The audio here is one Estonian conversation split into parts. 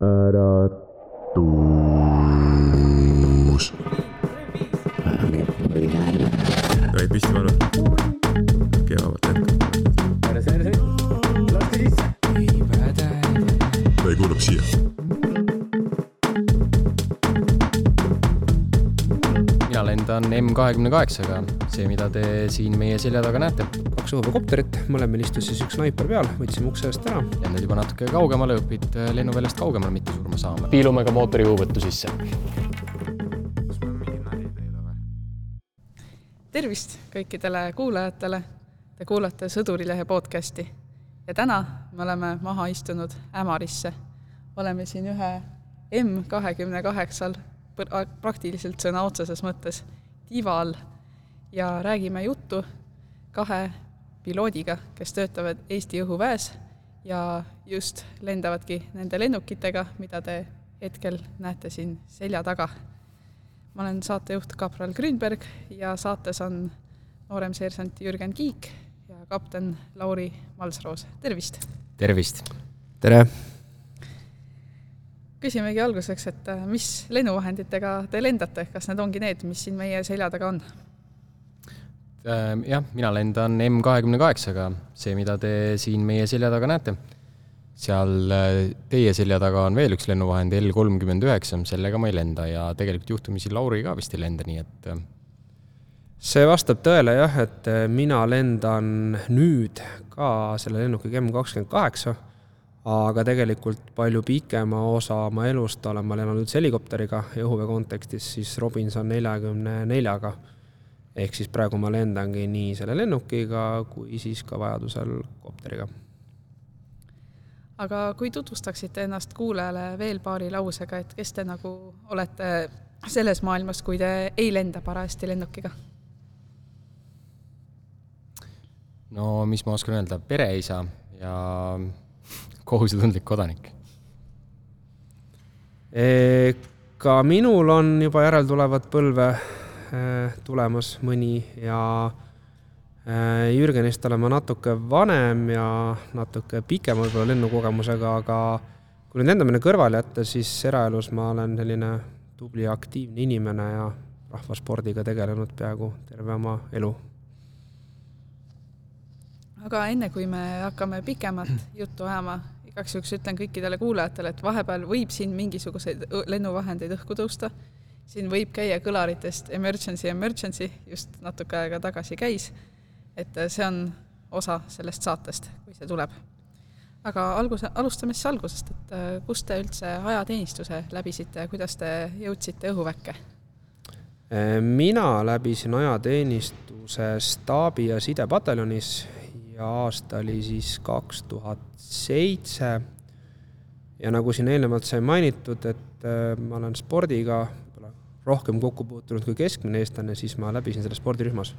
äratus. tohib püsti vaadata? kevad hetkel. või kuulab siia. mina lendan M kahekümne kaheksaga, see, mida te siin meie selja taga näete. Kaks õhuväekopterit, mõlemal istus siis üks snaiper peal, võtsime ukse eest ära. lendad juba natuke kaugemale, õpid lennuväljast kaugemale mitte surma saama. piilume ka mootori õhuvõttu sisse. tervist kõikidele kuulajatele. Te kuulate Sõdurilehe podcasti ja täna me oleme maha istunud Ämarisse. oleme siin ühe M kahekümne kaheksal praktiliselt sõna otseses mõttes tiiva all ja räägime juttu kahe piloodiga, kes töötavad Eesti õhuväes ja just lendavadki nende lennukitega, mida te hetkel näete siin selja taga ma olen saatejuht kapral Grünberg ja saates on nooremseersant Jürgen Kiik ja kapten Lauri Malsroos, tervist! tervist. tere! küsimegi alguseks, et äh, mis lennuvahenditega te lendate, kas need ongi need, mis siin meie selja taga on? Äh, jah, mina lendan M kahekümne kaheksaga, see, mida te siin meie selja taga näete. seal äh, teie selja taga on veel üks lennuvahend L kolmkümmend üheksa, sellega ma ei lenda ja tegelikult juhtumisi Lauri ka vist ei lenda, nii et äh, see vastab tõele jah, et äh, mina lendan nüüd ka selle lennukiga M kakskümmend kaheksa, aga tegelikult palju pikema osa oma elust olen ma lennanud üldse helikopteriga ja õhuväe kontekstis siis Robinson neljakümne neljaga. Ehk siis praegu ma lendangi nii selle lennukiga kui siis ka vajadusel kopteriga aga kui tutvustaksite ennast kuulajale veel paari lausega, et kes te nagu olete selles maailmas, kui te ei lenda parajasti lennukiga? no mis ma oskan öelda, pereisa ja kohusetundlik kodanik. ka minul on juba järeltulevat põlve tulemas mõni ja eh, Jürgenist olen ma natuke vanem ja natuke pikema võib-olla lennukogemusega, aga kui nüüd lendamine kõrvale jätta, siis eraelus ma olen selline tubli ja aktiivne inimene ja rahvaspordiga tegelenud peaaegu terve oma elu. aga enne, kui me hakkame pikemat juttu ajama, igaks juhuks ütlen kõikidele kuulajatele, et vahepeal võib siin mingisuguseid lennuvahendeid õhku tõusta, siin võib käia kõlaritest emergency, emergency, just natuke aega tagasi käis, et see on osa sellest saatest, kui see tuleb. aga alguse, alustame siis algusest, et kust te üldse ajateenistuse läbisite ja kuidas te jõudsite õhuväkke? mina läbisin ajateenistuse staabi- ja sidepataljonis ja aasta oli siis kaks tuhat seitse. ja nagu siin eelnevalt sai mainitud, et ma olen spordiga rohkem kokku puutunud kui keskmine eestlane, siis ma läbisin selle spordirühmas.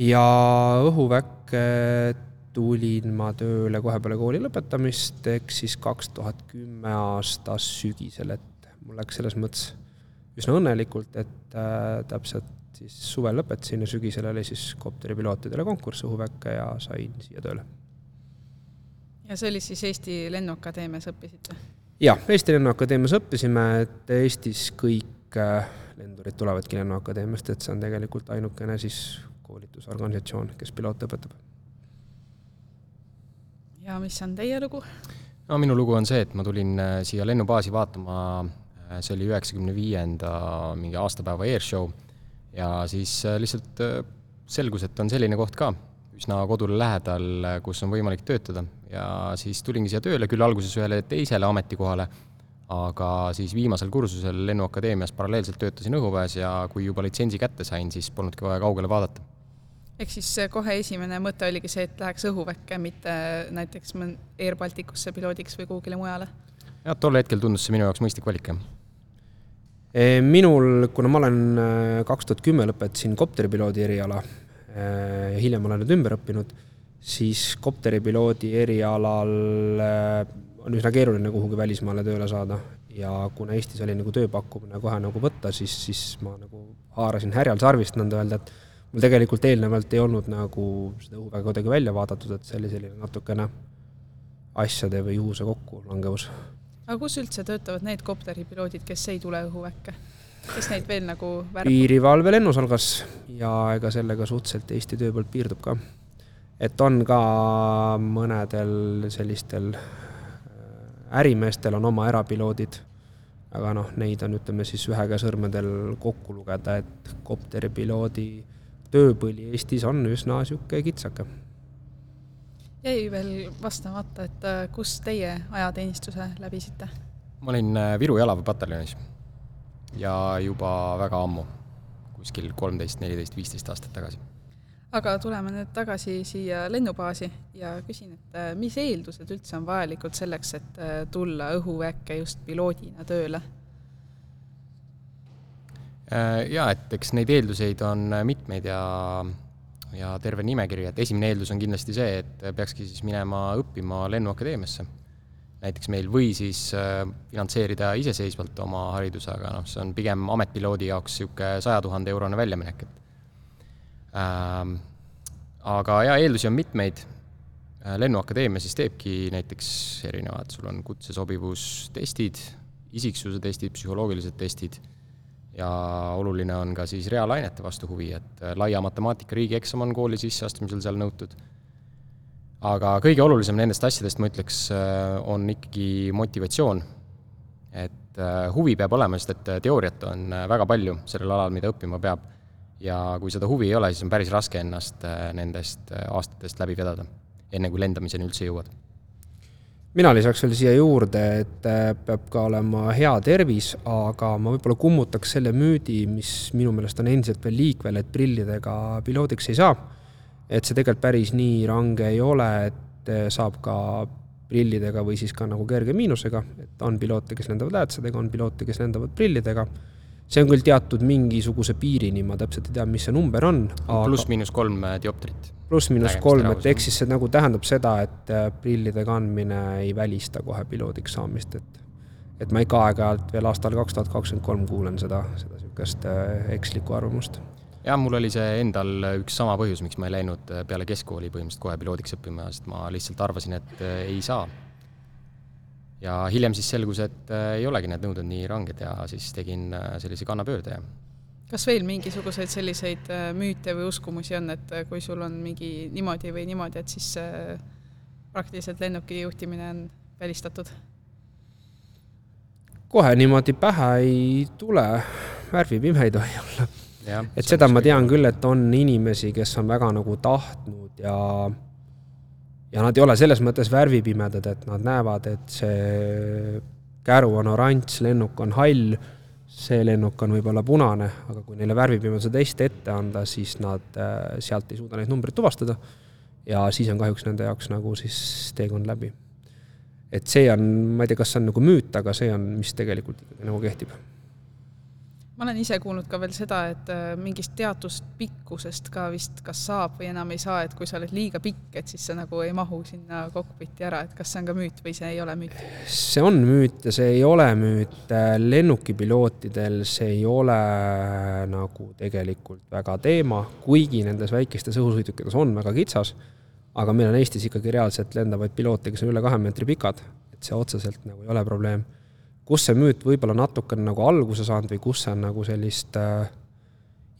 ja õhuväkke tulin ma tööle kohe peale kooli lõpetamist, ehk siis kaks tuhat kümme aasta sügisel, et mul läks selles mõttes üsna õnnelikult, et äh, täpselt siis suvel lõpetasin ja sügisel oli siis kopteripilootidele konkurss õhuväkke ja sain siia tööle. ja see oli siis Eesti Lennuakadeemias õppisite? Jah, Eesti Lennuakadeemias õppisime, et Eestis kõik lendurid tulevadki Lennuakadeemiast, et see on tegelikult ainukene siis koolitusorganisatsioon, kes piloote õpetab. ja mis on teie lugu? no minu lugu on see, et ma tulin siia lennubaasi vaatama, see oli üheksakümne viienda mingi aastapäeva airshow ja siis lihtsalt selgus, et on selline koht ka üsna kodule lähedal, kus on võimalik töötada ja siis tulingi siia tööle, küll alguses ühele teisele ametikohale, aga siis viimasel kursusel Lennuakadeemias paralleelselt töötasin õhuväes ja kui juba litsentsi kätte sain, siis polnudki vaja kaugele vaadata. ehk siis kohe esimene mõte oligi see, et läheks õhuväkke, mitte näiteks Air Balticusse piloodiks või kuhugile mujale? jah, tol hetkel tundus see minu jaoks mõistlik valik, jah minul, kuna ma olen kaks tuhat kümme lõpetasin kopteripiloodi eriala ja hiljem olen nüüd ümber õppinud, siis kopteripiloodi erialal on üsna keeruline kuhugi välismaale tööle saada ja kuna Eestis oli nagu tööpakkumine kohe nagu võtta, siis, siis ma nagu haarasin härjal sarvist nõnda öelda, et mul tegelikult eelnevalt ei olnud nagu seda õhuväge kuidagi välja vaadatud, et see oli selline natukene asjade või juhuse kokkulangevus aga kus üldse töötavad need kopteripiloodid, kes ei tule õhuväkke? kes neid veel nagu värbab? piirivalve lennusalgas ja ega sellega suhteliselt Eesti töö poolt piirdub ka. Et on ka mõnedel sellistel äh, ärimeestel on oma erapiloodid, aga noh, neid on, ütleme siis ühe käe sõrmedel kokku lugeda, et kopteripiloodi tööpõli Eestis on üsna niisugune kitsake jäi veel vastamata, et äh, kus teie ajateenistuse läbisite? ma olin äh, Viru jalaväepataljonis ja juba väga ammu, kuskil kolmteist, neliteist, viisteist aastat tagasi. Aga tuleme nüüd tagasi siia lennubaasi ja küsin, et äh, mis eeldused üldse on vajalikud selleks, et tulla õhuväkke just piloodina tööle? Jaa, et eks neid eelduseid on mitmeid ja ja terve nimekiri, et esimene eeldus on kindlasti see, et peakski siis minema õppima Lennuakadeemiasse näiteks meil, või siis äh, finantseerida iseseisvalt oma hariduse, aga noh, see on pigem ametpiloodi jaoks niisugune saja tuhande eurone väljaminek, et aga jaa, eeldusi on mitmeid, äh, Lennuakadeemia siis teebki näiteks erinevad, sul on kutsesobivustestid, isiksuse testid, psühholoogilised testid ja oluline on ka siis reaalainete vastu huvi, et äh, laia matemaatika riigieksam on kooli sisseastumisel seal nõutud. aga kõige olulisem nendest asjadest, ma ütleks, äh, on ikkagi motivatsioon. et huvi peab olema, sest et teooriat on väga palju sellel alal, mida õppima peab. Ja kui seda huvi ei ole, siis on päris raske ennast nendest aastatest läbi vedada, enne kui lendamiseni üldse jõuad. Mina lisaks veel siia juurde, et äh, peab ka olema hea tervis, aga ma võib-olla kummutaks selle müüdi, mis minu meelest on endiselt veel liikvel, et prillidega piloodiks ei saa. et see tegelikult päris nii range ei ole, et äh, saab ka prillidega või siis ka nagu kerge miinusega, et on piloote, kes lendavad läätsedega, on piloote, kes lendavad prillidega see on küll teatud mingisuguse piirini, ma täpselt ei tea, mis see number on aga.... pluss-miinus kolm dioptrit. pluss-miinus kolm, et ehk siis see nagu tähendab seda, et äh, prillide kandmine ei välista kohe piloodiks saamist, et et ma ikka aeg-ajalt veel aastal kaks tuhat kakskümmend kolm kuulen seda, seda niisugust äh, ekslikku arvamust. Jah, mul oli see endal üks sama põhjus, miks ma ei läinud äh, peale keskkooli põhimõtteliselt kohe piloodiks õppima, sest ma lihtsalt arvasin, et ei saa ja hiljem siis selgus, et äh, ei olegi need nõuded nii ranged ja siis tegin äh, sellise kannapöörde ja kas veel mingisuguseid selliseid äh, müüte või uskumusi on, et kui sul on mingi niimoodi või niimoodi, et siis praktiliselt lennuki juhtimine on välistatud? kohe niimoodi pähe ei tule, värvipime ei tohi olla. et seda ma tean küll, et on inimesi, kes on väga nagu tahtnud ja ja nad ei ole selles mõttes värvipimedad, et nad näevad, et see käru on oranž, lennuk on hall, see lennuk on võib-olla punane, aga kui neile värvipimeduse test ette anda, siis nad äh, sealt ei suuda neid numbreid tuvastada ja siis on kahjuks nende jaoks nagu siis teekond läbi. et see on, ma ei tea, kas see on nagu müüt, aga see on, mis tegelikult nagu kehtib ma olen ise kuulnud ka veel seda, et äh, mingist teatust pikkusest ka vist kas saab või enam ei saa, et kui sa oled liiga pikk, et siis sa nagu ei mahu sinna kokpiti ära, et kas see on ka müüt või see ei ole müüt? see on müüt ja see ei ole müüt. lennukipilootidel see ei ole nagu tegelikult väga teema, kuigi nendes väikestes õhusõidukites on väga kitsas, aga meil on Eestis ikkagi reaalselt lendavaid piloote, kes on üle kahe meetri pikad, et see otseselt nagu ei ole probleem kus see müüt võib-olla natukene nagu alguse saanud või kus see on nagu sellist äh,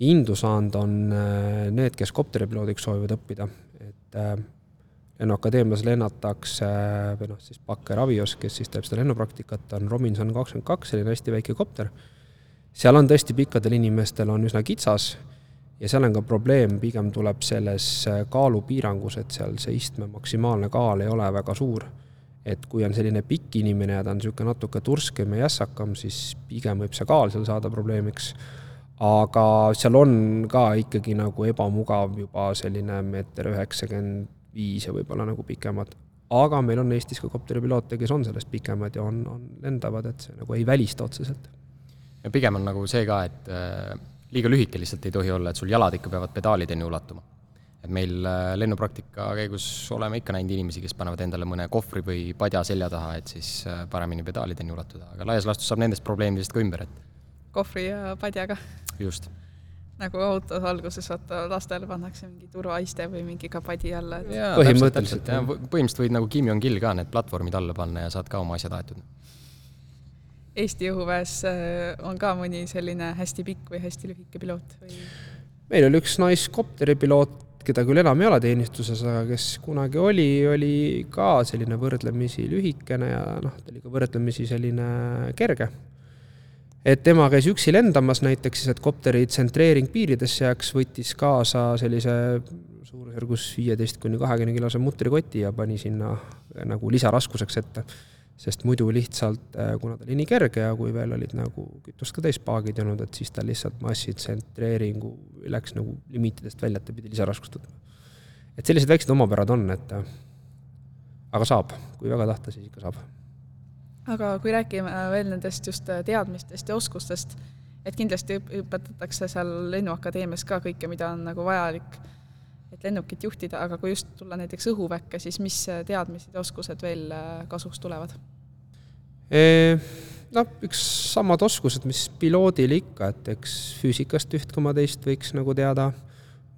indu saanud, on äh, need, kes kopteripiloodiks soovivad õppida, et äh, lennuakadeemias lennatakse või noh, siis Bakker Avios, kes siis teeb seda lennupraktikat, on Robinson kakskümmend kaks, selline hästi väike kopter. seal on tõesti pikkadel inimestel on üsna kitsas ja seal on ka probleem, pigem tuleb selles kaalupiirangus, et seal see istme maksimaalne kaal ei ole väga suur et kui on selline pikk inimene ja ta on niisugune natuke turskem ja jässakam, siis pigem võib see kaal seal saada probleemiks. aga seal on ka ikkagi nagu ebamugav juba selline meeter üheksakümmend viis ja võib-olla nagu pikemad. aga meil on Eestis ka kopteripiloote, kes on sellest pikemad ja on, on, lendavad, et see nagu ei välista otseselt. ja pigem on nagu see ka, et äh, liiga lühike lihtsalt ei tohi olla, et sul jalad ikka peavad pedaalideni ulatuma et meil äh, lennupraktika käigus oleme ikka näinud inimesi, kes panevad endale mõne kohvri või padja selja taha, et siis äh, paremini pedaalideni ulatuda, aga laias laastus saab nendest probleemidest ka ümber, et kohvri ja padjaga? just. nagu autos alguses vaata lastele pannakse mingi turvaiste või mingi ka padi alla, et põhimõtteliselt jah, põhimõtteliselt võid nagu Kim Jong-il ka need platvormid alla panna ja saad ka oma asjad aetud Eesti õhuväes äh, on ka mõni selline hästi pikk või hästi lühike piloot või? meil oli üks naiskopteripiloot, keda küll enam ei ole teenistuses, aga kes kunagi oli, oli ka selline võrdlemisi lühikene ja noh, ta oli ka võrdlemisi selline kerge. et tema käis üksi lendamas näiteks siis, et kopteri tsentreering piiridesse jääks, võttis kaasa sellise suurusjärgus viieteist kuni kahekümne kilose mutrikoti ja pani sinna nagu lisaraskuseks ette sest muidu lihtsalt, äh, kuna ta oli nii kerge ja kui veel olid nagu kütust ka täis paagid jäänud, et siis ta lihtsalt massitsentreeringu läks nagu limiitidest välja, et ta pidi lisaraskust võtma. et sellised väiksed omapärad on, et äh, aga saab, kui väga tahta, siis ikka saab. aga kui räägime veel nendest just äh, teadmistest ja oskustest, et kindlasti õpetatakse seal Lennuakadeemias ka kõike, mida on nagu vajalik et lennukit juhtida, aga kui just tulla näiteks õhuväkke, siis mis teadmised ja oskused veel äh, kasuks tulevad? Noh, üks samad oskused, mis piloodil ikka, et eks füüsikast üht koma teist võiks nagu teada,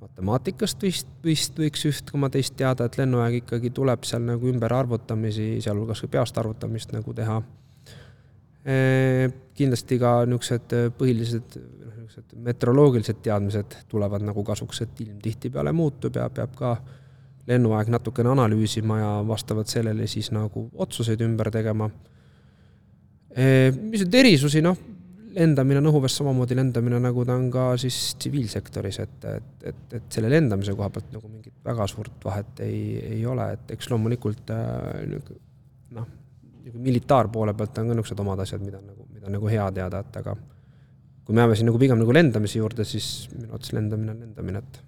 matemaatikast vist, vist võiks üht koma teist teada, et lennuaeg ikkagi tuleb seal nagu ümberarvutamisi, sealhulgas ka peast arvutamist nagu teha. Kindlasti ka niisugused põhilised niisugused meteoroloogilised teadmised tulevad nagu kasuks, et ilm tihtipeale muutub ja peab ka lennuaeg natukene analüüsima ja vastavalt sellele siis nagu otsuseid ümber tegema. mis nüüd erisusi, noh, lendamine on õhuväes samamoodi lendamine, nagu ta on ka siis tsiviilsektoris, et, et, et, et selle lendamise koha pealt nagu mingit väga suurt vahet ei, ei ole, et eks loomulikult äh, noh, militaarpoole pealt on ka niisugused omad asjad, mida nagu, mida on nagu hea teada, et aga kui me jääme siin nagu pigem nagu lendamise juurde, siis minu arvates lendamine on lendamine, et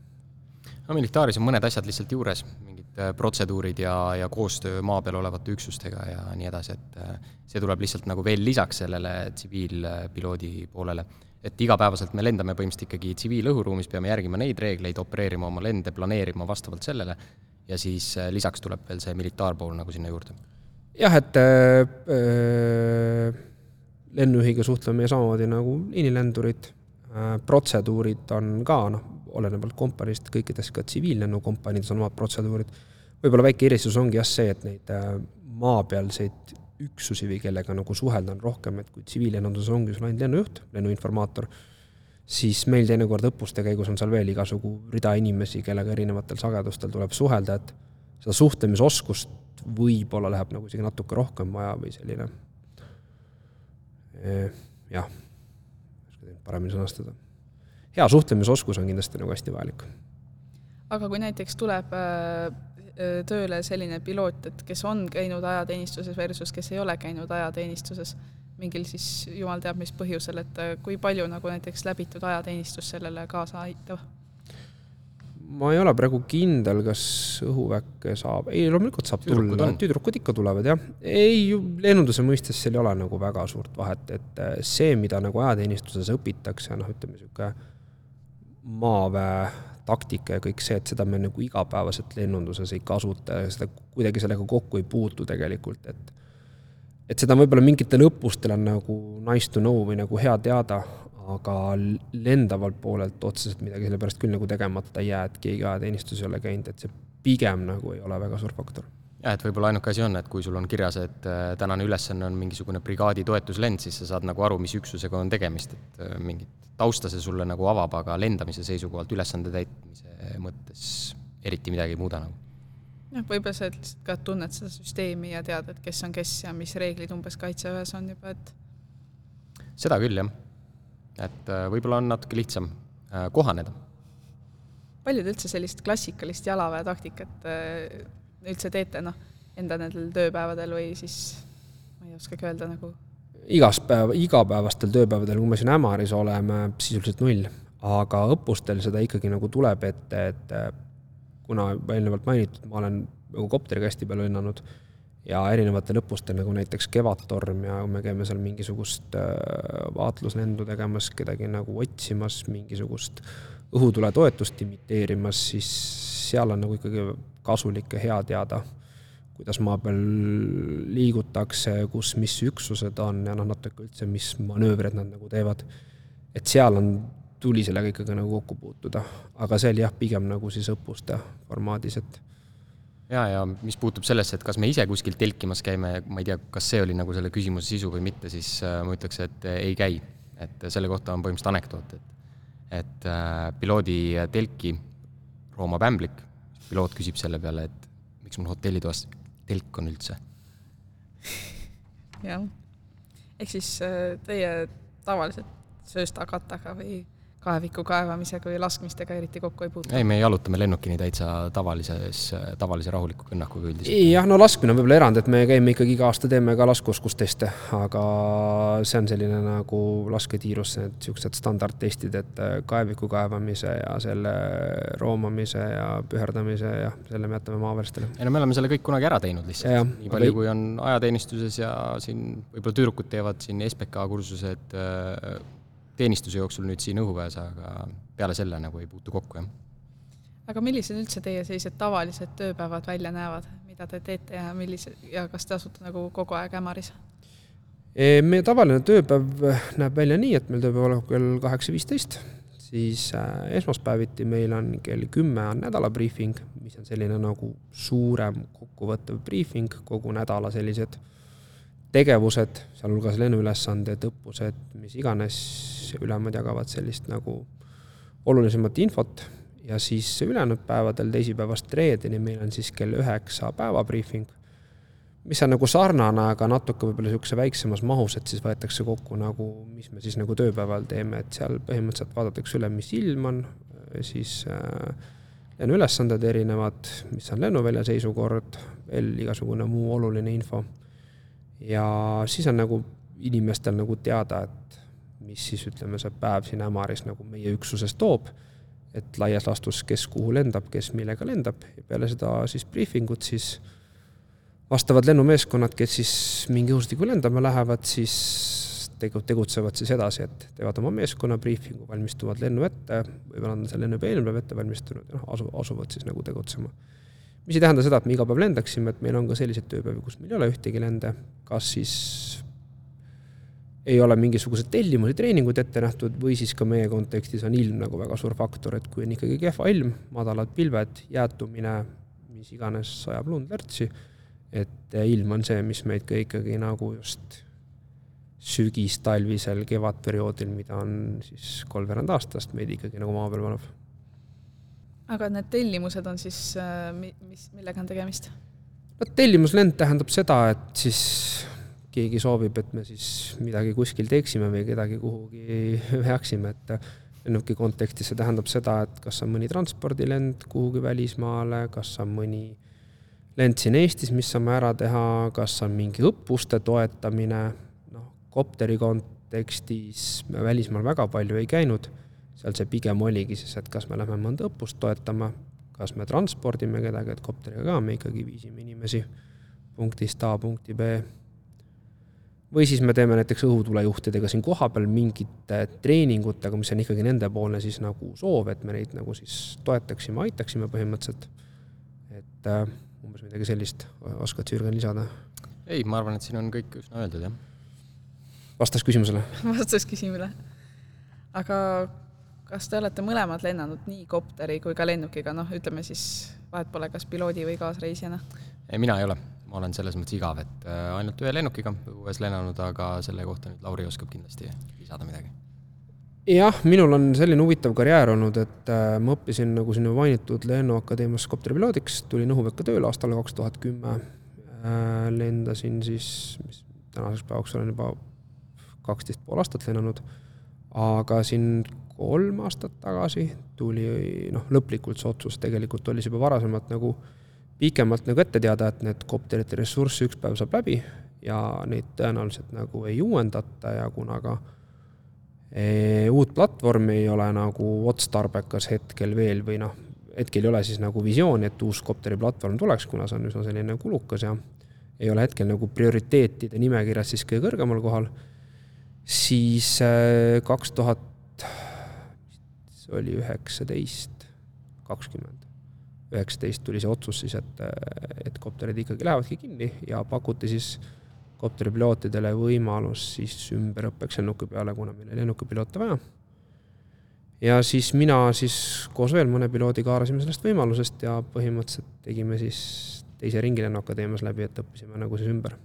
no militaaris on mõned asjad lihtsalt juures, mingid äh, protseduurid ja, ja koostöö maa peal olevate üksustega ja nii edasi, et äh, see tuleb lihtsalt nagu veel lisaks sellele tsiviilpiloodi poolele. et igapäevaselt me lendame põhimõtteliselt ikkagi tsiviilõhuruumis, peame järgima neid reegleid, opereerima oma lende, planeerima vastavalt sellele ja siis äh, lisaks tuleb veel see militaarpool nagu sinna juurde. jah, et äh, lennujuhiga suhtleme samamoodi nagu liinilendurid, äh, protseduurid on ka noh, olenevalt kompaniist, kõikides ka tsiviillennukompaniides on omad protseduurid, võib-olla väike erisus ongi jah see, et neid äh, maapealseid üksusi või kellega nagu suhelda on rohkem, et kui tsiviillennunduses ongi sul ainult lennujuht, lennuinformaator, siis meil teinekord õppuste käigus on seal veel igasugu rida inimesi, kellega erinevatel sagedustel tuleb suhelda, et seda suhtlemisoskust võib-olla läheb nagu isegi natuke rohkem vaja või selline jah, oska teid paremini sõnastada. hea suhtlemisoskus on kindlasti nagu hästi vajalik. aga kui näiteks tuleb äh, äh, tööle selline piloot, et kes on käinud ajateenistuses versus kes ei ole käinud ajateenistuses, mingil siis jumal teab mis põhjusel, et äh, kui palju nagu näiteks läbitud ajateenistus sellele kaasa aitab? Ma ei ole praegu kindel, kas õhuväkke saab, ei loomulikult saab tüdrukud tulla, tüdrukud ikka tulevad jah. ei, lennunduse mõistes seal ei ole nagu väga suurt vahet, et äh, see, mida nagu ajateenistuses õpitakse, noh, ütleme niisugune maaväe taktika ja kõik see, et seda me nagu igapäevaselt lennunduses ei kasuta ja seda kuidagi sellega kokku ei puutu tegelikult, et et seda võib-olla mingitel õppustel on nagu nice to know või nagu hea teada, aga lendavalt poolelt otseselt midagi selle pärast küll nagu tegemata ei jää, et keegi ajateenistuses ei ole käinud, et see pigem nagu ei ole väga suur faktor. jah, et võib-olla ainuke asi on, et kui sul on kirjas, et äh, tänane ülesanne on mingisugune brigaadi toetuslend, siis sa saad nagu aru, mis üksusega on tegemist, et äh, mingit tausta see sulle nagu avab, aga lendamise seisukohalt ülesande täitmise mõttes eriti midagi ei muuda nagu jah, võib-olla sa lihtsalt ka tunned seda süsteemi ja tead, et kes on kes ja mis reeglid umbes kaitseväes on juba, et seda küll, jah et äh, võib-olla on natuke lihtsam äh, kohaneda. palju te üldse sellist klassikalist jalaväetaktikat äh, üldse teete, noh, enda nendel tööpäevadel või siis ma ei oskagi öelda nagu? igas päev, igapäevastel tööpäevadel, kui me siin Ämaris oleme, sisuliselt null, aga õppustel seda ikkagi nagu tuleb ette, et kuna eelnevalt mainitud, ma olen nagu kopteriga hästi palju lennanud ja erinevatel õppustel, nagu näiteks Kevadtorm ja me käime seal mingisugust äh, vaatluslendu tegemas, kedagi nagu otsimas, mingisugust õhutuletoetust imiteerimas, siis seal on nagu ikkagi kasulik ja hea teada, kuidas maa peal liigutakse, kus mis üksused on ja noh, natuke üldse, mis manöövreid nad nagu teevad. et seal on, tuli sellega ikkagi nagu kokku puutuda, aga see oli jah, pigem nagu siis õppuste formaadis, et ja, ja mis puutub sellesse, et kas me ise kuskil telkimas käime, ma ei tea, kas see oli nagu selle küsimuse sisu või mitte, siis äh, ma ütleks, et äh, ei käi. et selle kohta on põhimõtteliselt anekdoot, et et äh, piloodi telki roomab ämblik, piloot küsib selle peale, et miks mul hotellitoas telk on üldse. jah, ehk siis äh, teie tavaliselt sööstakattaga või kaeviku kaevamisega või laskmistega eriti kokku ei puutu? ei, me jalutame lennukini täitsa tavalises, tavalise rahuliku kõnnakuga üldiselt. jah, no laskmine on võib-olla erand, et me käime ikkagi iga aasta teeme ka laskeoskusteste, aga see on selline nagu lasketiirus, need niisugused standardtestid, et kaeviku kaevamise ja selle roomamise ja püherdamise ja selle me jätame maaväärstele. ei no me oleme selle kõik kunagi ära teinud lihtsalt, nii palju, kui on ajateenistuses ja siin võib-olla tüdrukud teevad siin SBK kursused teenistuse jooksul nüüd siin õhuväes, aga peale selle nagu ei puutu kokku, jah. aga millised üldse teie sellised tavalised tööpäevad välja näevad, mida te teete ja millise, ja kas te asute nagu kogu aeg Ämaris? E, meie tavaline tööpäev näeb välja nii, et meil tööpäev algab kell kaheksa viisteist, siis äh, esmaspäeviti meil on kell kümme on nädalabriifing, mis on selline nagu suurem kokkuvõttev briifing, kogu nädala sellised tegevused, sealhulgas lennuülesanded, õppused, mis iganes, ülemad jagavad sellist nagu olulisemat infot ja siis ülejäänud päevadel, teisipäevast reedeni meil on siis kell üheksa päevabriifing, mis on nagu sarnane, aga natuke võib-olla niisuguse väiksemas mahus, et siis võetakse kokku nagu, mis me siis nagu tööpäeval teeme, et seal põhimõtteliselt vaadatakse üle, mis ilm on, siis äh, lennuülesanded erinevad, mis on lennuvälja seisukord, veel igasugune muu oluline info. Ja siis on nagu inimestel nagu teada, et mis siis ütleme, see päev siin Ämaris nagu meie üksuses toob, et laias laastus, kes kuhu lendab, kes millega lendab. Ja peale seda siis briifingut siis vastavad lennumeeskonnad, kes siis mingi õhustiku lendama lähevad, siis tegu-, tegutsevad siis edasi, et teevad oma meeskonna briifingu, valmistuvad lennu ette, võib-olla on selle lennu juba eelmine päev ette valmistunud ja noh, asu, asuvad siis nagu tegutsema. Mis ei tähenda seda, et me iga päev lendaksime, et meil on ka selliseid tööpäevi, kus meil ei ole ühtegi lende, kas siis ei ole mingisuguseid tellimusi, treeninguid ette nähtud või siis ka meie kontekstis on ilm nagu väga suur faktor, et kui on ikkagi kehva ilm, madalad pilved, jäätumine, mis iganes sajab lund lärtsi, et ilm on see, mis meid ka ikkagi nagu just sügis-talvisel kevadperioodil, mida on siis kolmveerand aastast, meid ikkagi nagu maa peal paneb aga need tellimused on siis, äh, mis, millega on tegemist? no tellimuslend tähendab seda, et siis keegi soovib, et me siis midagi kuskil teeksime või kedagi kuhugi veaksime, et lennuki kontekstis see tähendab seda, et kas on mõni transpordilend kuhugi välismaale, kas on mõni lend siin Eestis, mis saame ära teha, kas on mingi õppuste toetamine, noh, kopteri kontekstis me välismaal väga palju ei käinud seal see pigem oligi siis, et kas me läheme mõnda õppust toetama, kas me transpordime kedagi, et kopteriga ka me ikkagi viisime inimesi punktist A punkti B. või siis me teeme näiteks õhutulejuhtidega siin kohapeal mingite treeningutega, mis on ikkagi nendepoolne siis nagu soov, et me neid nagu siis toetaksime, aitaksime põhimõtteliselt. et äh, umbes midagi sellist, oskad sa, Jürgen, lisada? ei, ma arvan, et siin on kõik üsna öeldud, jah. vastas küsimusele? vastas küsimusele. aga kas te olete mõlemad lennanud nii kopteri kui ka lennukiga, noh, ütleme siis vahet pole, kas piloodi või kaasreisijana? ei, mina ei ole, ma olen selles mõttes igav, et äh, ainult ühe lennukiga õues lennanud, aga selle kohta nüüd Lauri oskab kindlasti lisada midagi. jah, minul on selline huvitav karjäär olnud, et äh, ma õppisin, nagu siin juba mainitud, Lennuakadeemias kopteripiloodiks, tulin õhuvõkka tööle aastal kaks tuhat kümme, äh, lendasin siis, mis tänaseks päevaks olen juba kaksteist pool aastat lennanud, aga siin kolm aastat tagasi tuli noh, lõplikult see otsus, tegelikult oli see juba varasemalt nagu pikemalt nagu ette teada, et need kopterite ressurss üks päev saab läbi ja neid tõenäoliselt nagu ei uuendata ja kuna ka e, uut platvormi ei ole nagu otstarbekas hetkel veel või noh, hetkel ei ole siis nagu visiooni, et uus kopteri platvorm tuleks, kuna see on üsna selline kulukas ja ei ole hetkel nagu prioriteetide nimekirjas siis kõige kõrgemal kohal, siis e, kaks tuhat see oli üheksateist, kakskümmend. Üheksateist tuli see otsus siis, et, et kopterid ikkagi lähevadki kinni ja pakuti siis kopteripilootidele võimalus siis ümberõppeks lennuki peale, kuna meil oli lennukipiloote vaja. ja siis mina siis koos veel mõne piloodiga haarasime sellest võimalusest ja põhimõtteliselt tegime siis teise ringilennu akadeemias läbi, et õppisime nagu siis ümber.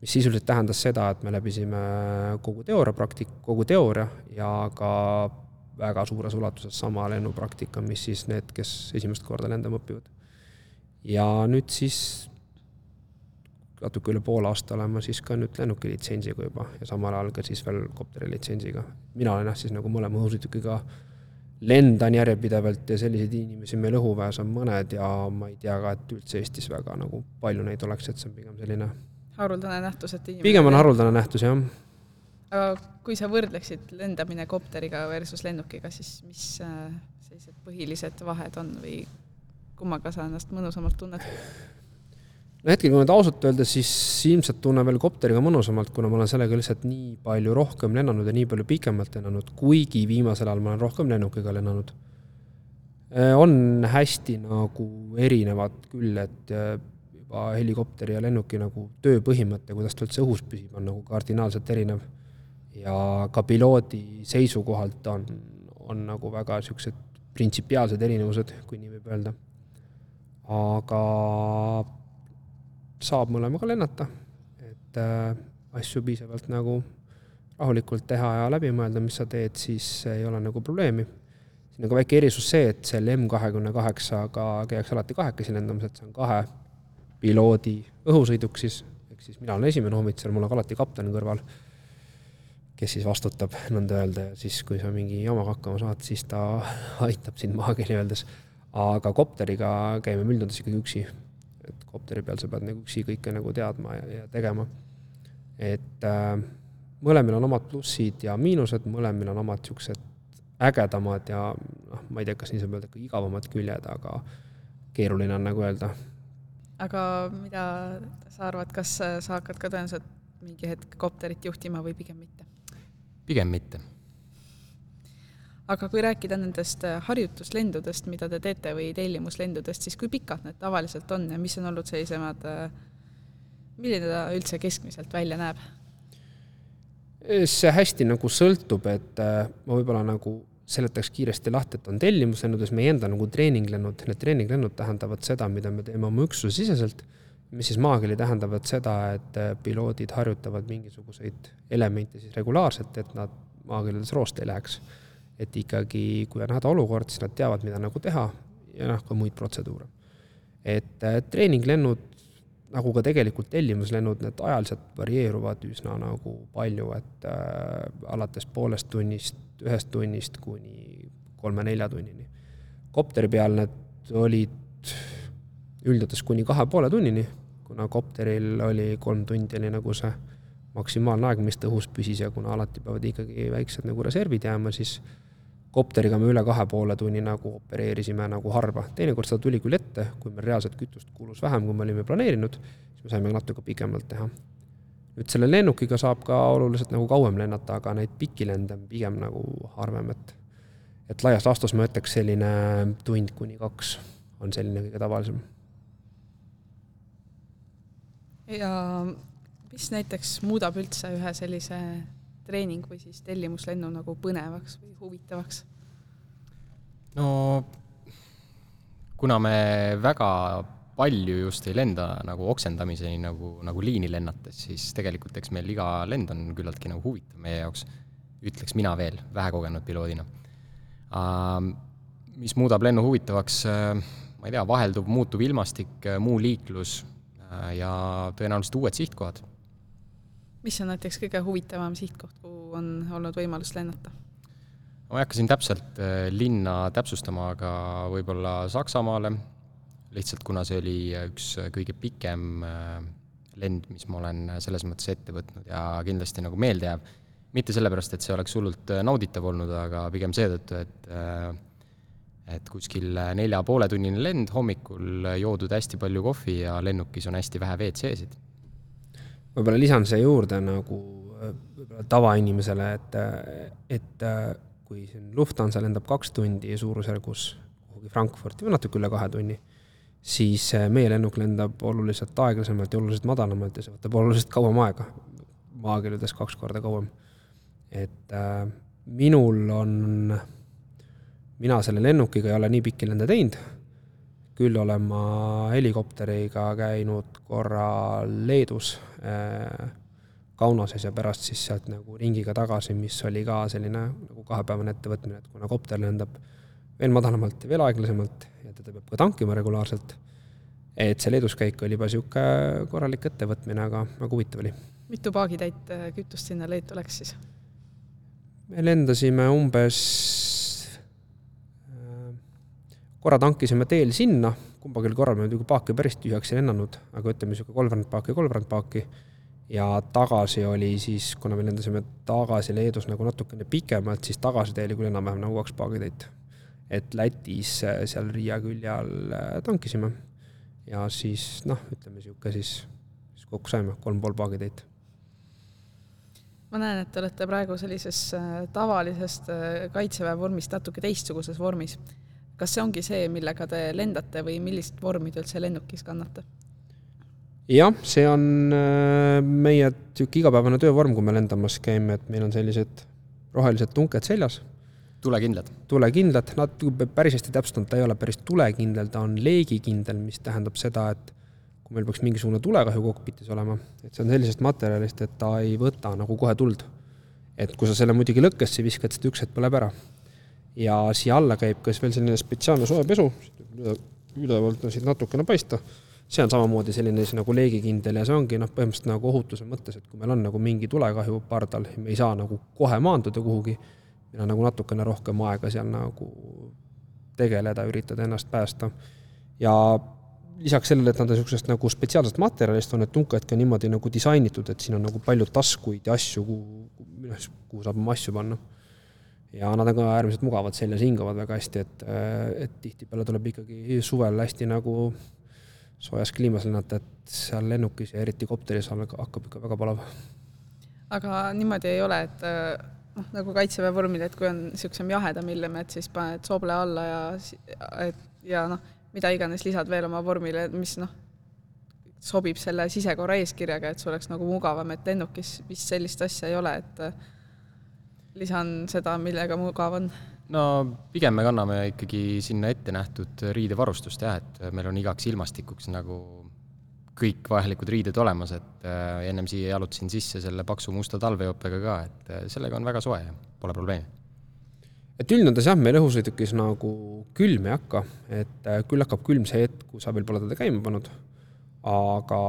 mis sisuliselt tähendas seda, et me läbisime kogu teooria praktik-, kogu teooria ja ka väga suures ulatuses sama lennupraktika, mis siis need, kes esimest korda lendama õpivad. ja nüüd siis natuke üle poole aasta olen ma siis ka nüüd lennukilitsentsiga juba ja samal ajal ka siis veel kopteri litsentsiga. mina olen jah, siis nagu mõlema õhusõidukiga lendan järjepidevalt ja selliseid inimesi meil õhuväes on mõned ja ma ei tea ka, et üldse Eestis väga nagu palju neid oleks, et see on pigem selline haruldane nähtus, et inimene pigem on haruldane nähtus, jah. Aga kui sa võrdleksid lendamine kopteriga versus lennukiga, siis mis äh, sellised põhilised vahed on või kummaga sa ennast mõnusamalt tunned? no hetkel, kui nüüd ausalt öelda, siis ilmselt tunnen veel kopteriga mõnusamalt, kuna ma olen sellega lihtsalt nii palju rohkem lennanud ja nii palju pikemalt lennanud, kuigi viimasel ajal ma olen rohkem lennukiga lennanud. Äh, on hästi nagu erinevad küll, et äh, juba helikopteri ja lennuki nagu tööpõhimõte, kuidas ta üldse õhus püsib, on nagu kardinaalselt erinev. Ja ka piloodi seisukohalt on, on nagu väga niisugused printsipiaalsed erinevused, kui nii võib öelda. aga saab mõlemaga lennata, et äh, asju piisavalt nagu rahulikult teha ja läbi mõelda, mis sa teed, siis ei ole nagu probleemi. siin on ka väike erisus see, et selle M kahekümne kaheksaga käiakse alati kahekesi lendamas, et see on kahe piloodi õhusõiduk siis, ehk siis mina olen esimene ohvitser, mul on alati kapten kõrval, kes siis vastutab, nõnda öelda, ja siis, kui sa mingi jamaga hakkama saad, siis ta aitab sind maakeeli öeldes. aga kopteriga käime üldjuhul ikkagi üksi et kopteri peal sa pead nagu üksi kõike nagu teadma ja, ja tegema. et äh, mõlemil on omad plussid ja miinused, mõlemil on omad niisugused ägedamad ja noh, ma ei tea, kas nii saab öelda, igavamad küljed, aga keeruline on nagu öelda. aga mida sa arvad, kas sa hakkad ka tõenäoliselt mingi hetk kopterit juhtima või pigem mitte? Pigem mitte. Aga kui rääkida nendest äh, harjutuslendudest, mida te teete, või tellimuslendudest, siis kui pikad need tavaliselt on ja mis on olnud sellisemad, äh, milline ta üldse keskmiselt välja näeb? see hästi nagu sõltub, et äh, ma võib-olla nagu seletaks kiiresti lahti, et on tellimuslennudes meie enda nagu treeninglennud, need treeninglennud tähendavad seda, mida me teeme oma üksuse siseselt, mis siis maakeeli tähendavad seda, et piloodid harjutavad mingisuguseid elemente siis regulaarselt, et nad maakeeles roost ei läheks et ikkagi, kui on hädaolukord, siis nad teavad, mida nagu teha ja noh, ka muid protseduure. et äh, treeninglennud, nagu ka tegelikult tellimuslennud, need ajaliselt varieeruvad üsna nagu palju, et äh, alates poolest tunnist, ühest tunnist kuni kolme-nelja tunnini. kopteri peal need olid üldjuhul kuni kahe poole tunnini, kuna kopteril oli kolm tundi oli nagu see maksimaalne aeg, mis ta õhus püsis ja kuna alati peavad ikkagi väiksed nagu reservid jääma, siis kopteriga me üle kahe poole tunni nagu opereerisime nagu harva, teinekord seda tuli küll ette, kui meil reaalselt kütust kulus vähem, kui me olime planeerinud, siis me saime natuke pikemalt teha. nüüd selle lennukiga saab ka oluliselt nagu kauem lennata, aga neid pikki lende on pigem nagu harvem, et et laias laastus ma ütleks selline tund kuni kaks on selline kõige tavalisem. Ja mis näiteks muudab üldse ühe sellise treening või siis tellimuslennu nagu põnevaks või huvitavaks? no kuna me väga palju just ei lenda nagu oksendamiseni nagu, nagu liini lennates, siis tegelikult eks meil iga lend on küllaltki nagu huvitav meie jaoks, ütleks mina veel, vähekogenud piloodina. Mis muudab lennu huvitavaks, ma ei tea, vahelduv muutuv ilmastik, muu liiklus ja tõenäoliselt uued sihtkohad mis on näiteks kõige huvitavam sihtkoht, kuhu on olnud võimalus lennata? ma ei hakka siin täpselt äh, linna täpsustama, aga võib-olla Saksamaale, lihtsalt kuna see oli üks kõige pikem äh, lend, mis ma olen selles mõttes ette võtnud ja kindlasti nagu meelde jääb. mitte sellepärast, et see oleks hullult äh, nauditav olnud, aga pigem seetõttu, et et kuskil nelja poole tunnine lend, hommikul joodud hästi palju kohvi ja lennukis on hästi vähe WC-sid võib-olla lisan siia juurde nagu äh, võib-olla tavainimesele, et, et äh, kui siin Lufthansa lendab kaks tundi suurusjärgus kuhugi Frankfurti või natuke üle kahe tunni, siis äh, meie lennuk lendab oluliselt aeglasemalt ja oluliselt madalamalt ja see võtab oluliselt kauem aega, maakeeles kaks korda kauem. et äh, minul on, mina selle lennukiga ei ole nii pikki lende teinud, küll olen ma helikopteriga käinud korra Leedus äh, Kaunoses ja pärast siis sealt nagu ringiga tagasi, mis oli ka selline nagu kahepäevane ettevõtmine, et kuna kopter lendab veel madalamalt ja veel aeglasemalt ja teda peab ka tankima regulaarselt, et see Leedus käik oli juba niisugune korralik ettevõtmine, aga väga huvitav oli. mitu paagitäit äh, kütust sinna Leetu läks siis? me lendasime umbes, korra tankisime teel sinna, kumbagi korral me muidugi paaki päris tühjaks ei lennanud, aga ütleme, niisugune kolmveerand paaki, kolmveerand paaki ja tagasi oli siis, kuna me lendasime tagasi Leedus nagu natukene pikemalt, siis tagasitee oli küll enam-vähem nagu kaks paagitäit. et Lätis äh, seal Riia külje all äh, tankisime ja siis noh, ütleme niisugune siis, siis kokku saime kolm pool paagitäit. ma näen, et te olete praegu sellises äh, tavalisest kaitseväe vormist natuke teistsuguses vormis. Kas see ongi see, millega te lendate või millist vormi te üldse lennukis kannate? jah, see on äh, meie niisugune igapäevane töövorm, kui me lendamas käime, et meil on sellised rohelised tunked seljas. tulekindlad? tulekindlad, nad päris hästi täpsustanud, ta ei ole päris tulekindel, ta on leegikindel, mis tähendab seda, et kui meil peaks mingisugune tulekahju kokpitis olema, et see on sellisest materjalist, et ta ei võta nagu kohe tuld. et kui sa selle muidugi lõkkesse viskad, siis ta üks hetk põleb ära. Ja siia alla käib ka veel selline spetsiaalne soojapesu, ülevalt on siit natukene paista see on samamoodi selline siis nagu leegikindel ja see ongi noh, põhimõtteliselt nagu ohutuse mõttes, et kui meil on nagu mingi tulekahju pardal, me ei saa nagu kohe maanduda kuhugi, meil on nagu natukene rohkem aega seal nagu tegeleda, üritada ennast päästa. ja lisaks sellele, et nad on niisugusest nagu spetsiaalsest materjalist, on need tunkad ka niimoodi nagu disainitud, et siin on nagu palju taskuid ja asju, kuhu, kuhu saab oma asju panna. Ja nad on ka äärmiselt mugavad seljas, hingavad väga hästi, et, et tihtipeale tuleb ikkagi suvel hästi nagu soojas kliimas lennata, et seal lennukis ja eriti kopteris hakkab ikka väga palav. aga niimoodi ei ole, et noh, nagu kaitseväe vormil, et kui on niisugusem jahedam ilm, et siis paned sooble alla ja et ja noh, mida iganes lisad veel oma vormile, mis noh, sobib selle sisekorra eeskirjaga, et see oleks nagu mugavam, et lennukis vist sellist asja ei ole, et lisan seda, millega mugav on no pigem me kanname ikkagi sinna ette nähtud riidevarustust jah, et meil on igaks ilmastikuks nagu kõik vajalikud riided olemas, et äh, ennem siia jalutasin sisse selle paksu musta talvejopega ka, et äh, sellega on väga soe ja pole probleemi. et üldjoontes jah, meil õhusõidukis nagu külm ei hakka, et äh, küll hakkab külm see hetk, kui sa veel pole teda käima pannud, aga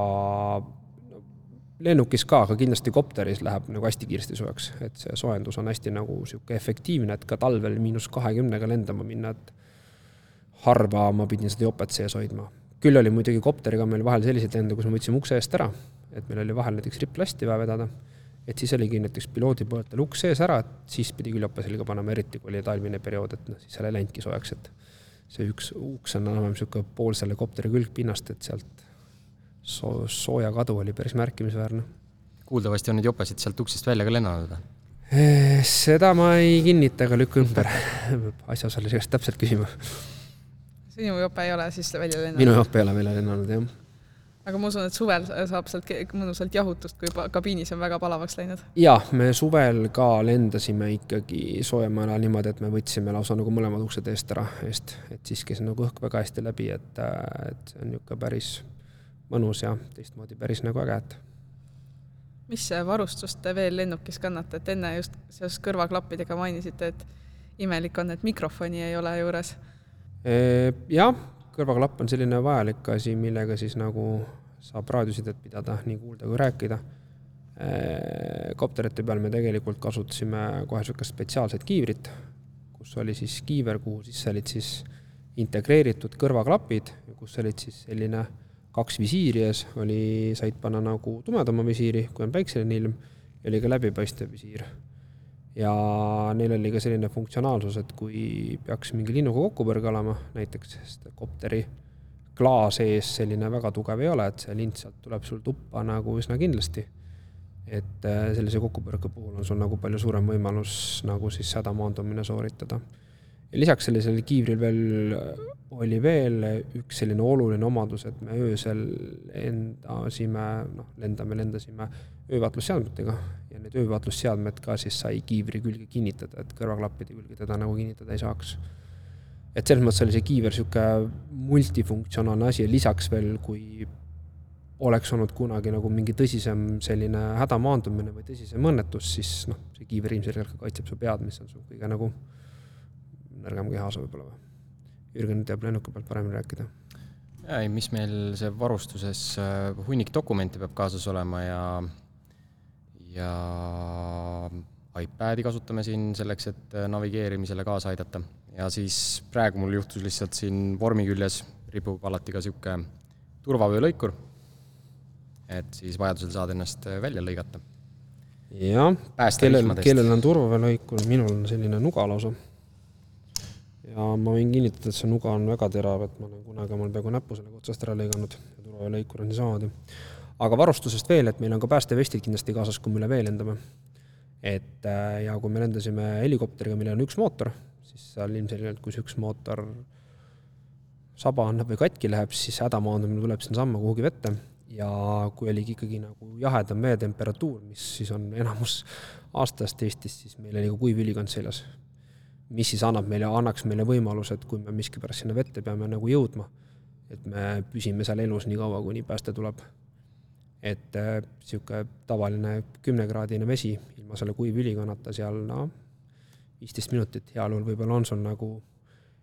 lennukis ka, aga kindlasti kopteris läheb nagu hästi kiiresti soojaks, et see soojendus on hästi nagu niisugune efektiivne, et ka talvel miinus kahekümnega lendama minna, et harva ma pidin seda jopet sees hoidma. küll oli muidugi kopteriga meil vahel selliseid lende, kus me võtsime ukse eest ära, et meil oli vahel näiteks ripplasti vaja vedada, et siis oligi näiteks piloodi poolt veel uks sees ära, et siis pidi küll jope selga panema, eriti kui oli talvine periood, et noh, siis seal ei läinudki soojaks, et see üks uks on enam-vähem niisugune pool selle kopteri külgpinnast, et sealt soo-, sooja kadu oli päris märkimisväärne. kuuldavasti on neid jopesid sealt uksest välja ka lennanud või? Eh, seda ma ei kinnita ega lükka ümber asjaosalise käest täpselt küsima. sinu jope ei ole siis välja lennanud? minu jope ei ole välja lennanud, jah. aga ma usun, et suvel saab sealt mõnusalt jahutust, kui kabiinis on väga palavaks läinud? jah, me suvel ka lendasime ikkagi soojemal ajal niimoodi, et me võtsime lausa nagu mõlemad uksed eest ära, eest, et siis käis nagu õhk väga hästi läbi, et, et see on niisugune päris mõnus ja teistmoodi päris nagu äge, et mis varustust te veel lennukis kannate, et enne just seoses kõrvaklappidega mainisite, et imelik on, et mikrofoni ei ole juures? Jah, kõrvaklapp on selline vajalik asi, millega siis nagu saab raadiosidet pidada, nii kuulda kui rääkida. kopterite peal me tegelikult kasutasime kohe niisugust spetsiaalset kiivrit, kus oli siis kiiver, kuhu sisse olid siis integreeritud kõrvaklapid, kus olid siis selline äh, kaks visiiri ees, oli, said panna nagu tumedama visiiri, kui on päikseline ilm, ja oli ka läbipaistev visiir. ja neil oli ka selline funktsionaalsus, et kui peaks mingi linnuga kokkupõrge olema, näiteks sest kopteri klaas ees selline väga tugev ei ole, et see lint sealt tuleb sul tuppa nagu üsna kindlasti. et äh, sellise kokkupõrke puhul on sul nagu palju suurem võimalus nagu siis hädamaandumine sooritada lisaks sellisele kiivril veel oli veel üks selline oluline omadus, et me öösel lendasime, noh, lendame, lendasime öövaatlusseadmetega ja need öövaatlusseadmed ka siis sai kiivri külge kinnitada, et kõrvaklappide külge teda nagu kinnitada ei saaks. et selles mõttes oli see kiiver niisugune multifunktsionaalne asi ja lisaks veel, kui oleks olnud kunagi nagu mingi tõsisem selline hädamaandumine või tõsisem õnnetus, siis noh, see kiiver ilmselgelt ka kaitseb su pead, mis on su kõige nagu nõrgem kehaosa võib-olla või? Jürgen teab lennuki pealt paremini rääkida. ei, mis meil see varustuses, äh, hunnik dokumente peab kaasas olema ja, ja iPadi kasutame siin selleks, et äh, navigeerimisele kaasa aidata. ja siis praegu mul juhtus lihtsalt siin vormi küljes ripub alati ka niisugune turvavöölõikur et siis vajadusel saad ennast äh, välja lõigata. jah, kellel, kellel on turvaväelõikur, minul on selline nuga lausa. Ja ma võin kinnitada, et see nuga on väga terav, et ma olen kunagi omal peaaegu näppu sellega otsast ära lõiganud ja turvaväelõikur on niisamamoodi. aga varustusest veel, et meil on ka päästevestid kindlasti kaasas, kui me üle vee lendame. et äh, ja kui me lendasime helikopteriga, millel on üks mootor, siis seal ilmselgelt, kui see üks mootor saba annab või katki läheb, siis hädamaandumine tuleb sinnasamma kuhugi vette ja kui oligi ikkagi nagu jahedam veetemperatuur, mis siis on enamus aastast Eestis, siis meil oli ka kuiv ülikond seljas. Mis siis annab meile, annaks meile võimaluse, et kui me miskipärast sinna vette peame nagu jõudma, et me püsime seal elus nii kaua, kuni pääste tuleb. et niisugune äh, tavaline kümnekraadine vesi ilma selle kuivülikonnata seal noh, viisteist minutit heal juhul võib-olla on sul nagu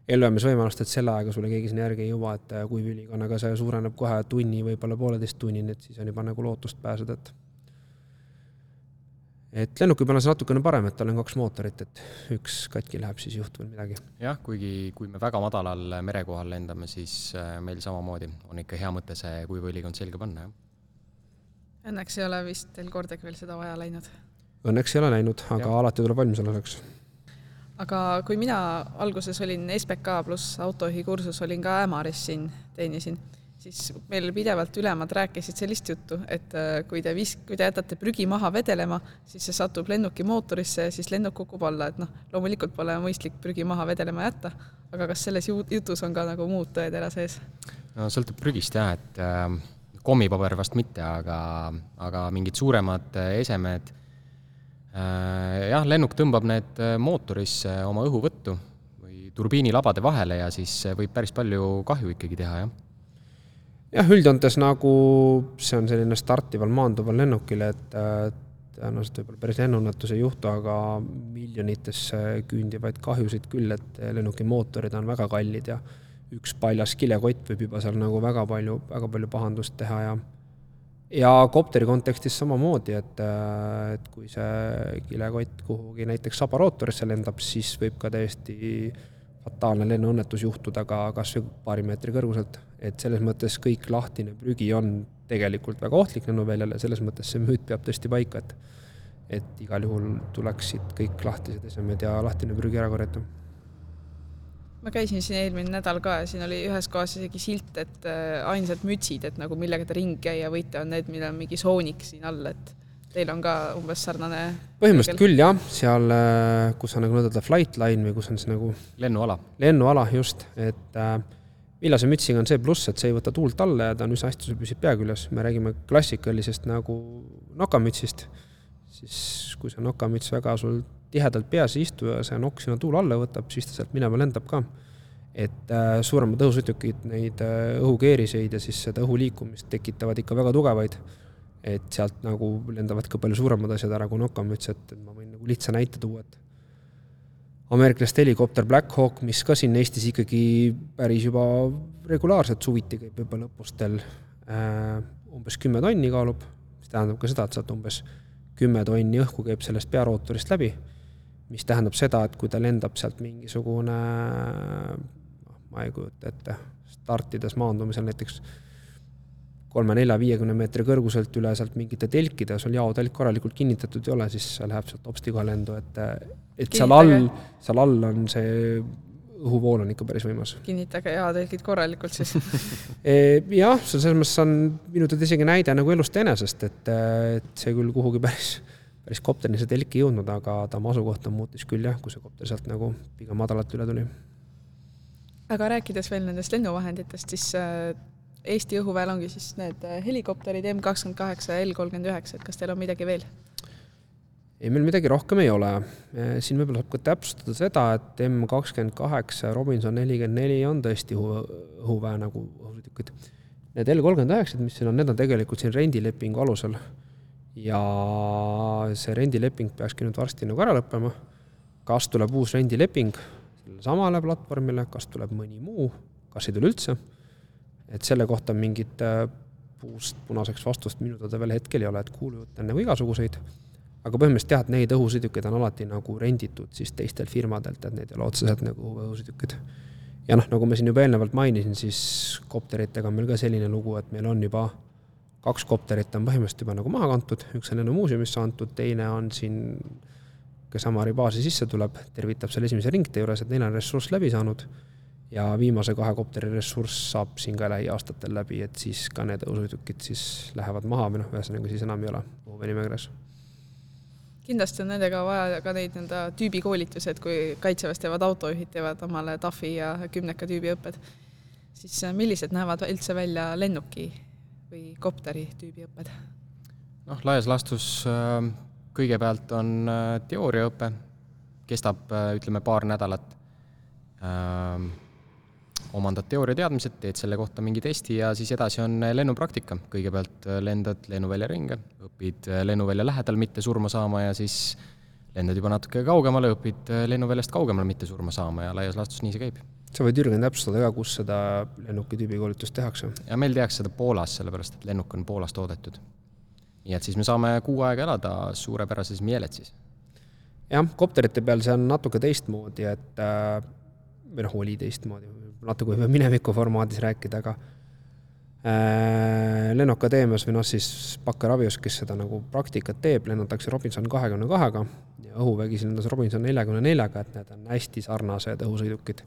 ellujäämisvõimalust, et selle ajaga sulle keegi sinna järgi ei jõua, et äh, kui ülikonnaga see suureneb kohe tunni, võib-olla pooleteist tunnini, et siis on juba nagu lootust pääseda, et et lennuki peal on see natukene parem, et tal on kaks mootorit, et üks katki läheb, siis ei juhtu veel midagi. jah, kuigi kui me väga madalal merekohal lendame, siis äh, meil samamoodi on ikka hea mõte see kuivõlikond selga panna, jah. Õnneks ei ole vist teil kordagi veel seda vaja läinud? Õnneks ei ole läinud, aga ja. alati tuleb valmis olla selleks aga kui mina alguses olin SBK pluss autojuhi kursus, olin ka Ämaris siin, teenisin, siis meil pidevalt ülemad rääkisid sellist juttu, et äh, kui te vis-, kui te jätate prügi maha vedelema, siis see satub lennuki mootorisse ja siis lennuk kukub alla, et noh, loomulikult pole mõistlik prügi maha vedelema jätta, aga kas selles jutus on ka nagu muud tõetera sees? no sõltub prügist jah, et äh, kommipaber vast mitte, aga, aga mingid suuremad äh, esemed Äh, jah, lennuk tõmbab need äh, mootorisse oma õhuvõttu turbiinilabade vahele ja siis võib päris palju kahju ikkagi teha, jah. Jah, üldjoontes nagu see on selline startival maanduval lennukil, et tõenäoliselt võib-olla päris lennuõnnetus ei juhtu, aga miljonitesse küündivaid kahjusid küll, et lennuki mootorid on väga kallid ja üks paljas kilekott võib juba seal nagu väga palju, väga palju pahandust teha ja ja kopteri kontekstis samamoodi, et, et kui see kilekott kuhugi näiteks sabarootorisse lendab, siis võib ka täiesti fataalne lennuõnnetus juhtuda ka kas või paari meetri kõrguselt. Et selles mõttes kõik lahtine prügi on tegelikult väga ohtlik lennuväljale, selles mõttes see müüt peab tõesti paika, et et igal juhul tuleksid kõik lahtised esemed ja lahtine prügi ära korjata. Ma käisin siin eelmine nädal ka ja siin oli ühes kohas isegi silt, et äh, ainsad mütsid, et nagu millega te ringi käia võite, on need, millel on mingi soonik siin all, et teil on ka umbes sarnane põhimõtteliselt küll jah, seal, äh, kus on nagu nii-öelda flight line või kus on siis nagu lennuala. lennuala, just, et äh, villase mütsiga on see pluss, et see ei võta tuult alla ja ta on üsna hästi, sul püsib pea küljes, me räägime klassikalisest nagu nokamütsist, siis kui see nokamüts väga sul tihedalt peas ei istu ja see nokk sinna tuule alla võtab, siis ta sealt minema lendab ka. et äh, suuremad õhusõidukid neid äh, õhukeeriseid ja siis seda õhu liikumist tekitavad ikka väga tugevaid. et sealt nagu lendavad ka palju suuremad asjad ära kui nokamüts, et, ma võin nagu lihtsa näite tuua, et ameeriklaste helikopter Black Hawk, mis ka siin Eestis ikkagi päris juba regulaarselt suviti käib juba lõpustel äh,, umbes kümme tonni kaalub, mis tähendab ka seda, et sealt umbes kümme tonni õhku käib sellest pearootorist läbi mis tähendab seda, et kui ta lendab sealt mingisugune, noh, ma ei kujuta ette, startides maandumisel näiteks kolme-nelja-viiekümne meetri kõrguselt üle sealt mingite telkide, sul jaotelk korralikult kinnitatud ei ole, siis see läheb sealt hopsti kohe lendu, et et seal all, seal all on see õhuvool on ikka päris võimas. kinnitage jaotelgid korralikult siis e, jah, see selles mõttes on minu teada isegi näide nagu elust enesest, et, et see küll kuhugi päris päris kopterini see telk ei jõudnud, aga ta oma asukohta muutis küll jah, kui see kopter sealt nagu pigem madalalt üle tuli. aga rääkides veel nendest lennuvahenditest, siis Eesti õhuväel ongi siis need äh, helikopterid M kakskümmend kaheksa ja L kolmkümmend üheksa, et kas teil on midagi veel? ei, meil midagi rohkem ei ole. siin võib-olla saab ka täpsustada seda, et M kakskümmend kaheksa Robinson nelikümmend neli on tõesti õhu, õhuväe nagu õhusõidukid. Need L kolmkümmend üheksad, mis siin on, need on tegelikult siin rendilepingu alusel. ja see rendileping peakski nüüd varsti nagu ära lõppema. kas tuleb uus rendileping sellele samale platvormile, kas tuleb mõni muu, kas ei tule üldse, et selle kohta mingit äh, puust punaseks vastust minu teada veel hetkel ei ole, et kuulujutte on nagu igasuguseid. Aga põhimõtteliselt jah, et neid õhusõidukeid on alati nagu renditud siis teistelt firmadelt, et need ei ole otseselt nagu õhusõidukid. ja noh, nagu ma siin juba eelnevalt mainisin, siis kopteritega on meil ka selline lugu, et meil on juba kaks kopterit on põhimõtteliselt juba nagu maha kantud, üks on lennumuuseumisse antud, teine on siin, kes Amari baasi sisse tuleb, tervitab seal esimese ringtee juures, et neil on ressurss läbi saanud ja viimase kahe kopteri ressurss saab siin ka lähiaastatel läbi, et siis ka need õhusõidukid siis lähevad maha või noh, ühesõnaga siis enam ei ole õhuväe nimekirjas kindlasti on nendega vaja ka neid nii-öelda tüübikoolitusi, et kui kaitseväes teevad autojuhid, teevad omale TAFi ja kümneka tüübi õpped, siis äh, millised näevad üldse välja lennuki või kopteri tüübi õpped? noh, laias laastus äh, kõigepealt on äh, teooriaõpe, kestab ütleme paar nädalat omandad teooriateadmised, teed selle kohta mingi testi ja siis edasi on lennupraktika. kõigepealt lendad lennuvälja ringi, õpid lennuvälja lähedal mitte surma saama ja siis lendad juba natuke kaugemale, õpid lennuväljast kaugemale mitte surma saama ja laias laastus nii see käib. sa võid, Jürgen, täpsustada ka, kus seda lennuki tüübikoolitust tehakse? ja meil tehakse seda Poolas, sellepärast et lennuk on Poolas toodetud. nii et siis me saame kuu aega elada suurepärases Mieletsis. jah, kopterite peal see on natuke teistmoodi, et äh, või noh, oli teistmoodi, natuke võib mineviku formaadis rääkida, aga äh, Lennuakadeemias või noh, siis Bakker Avios, kes seda nagu praktikat teeb, lennatakse Robinson kahekümne kahega ja õhuvägi siis lendas Robinson neljakümne neljaga, et need on hästi sarnased õhusõidukid.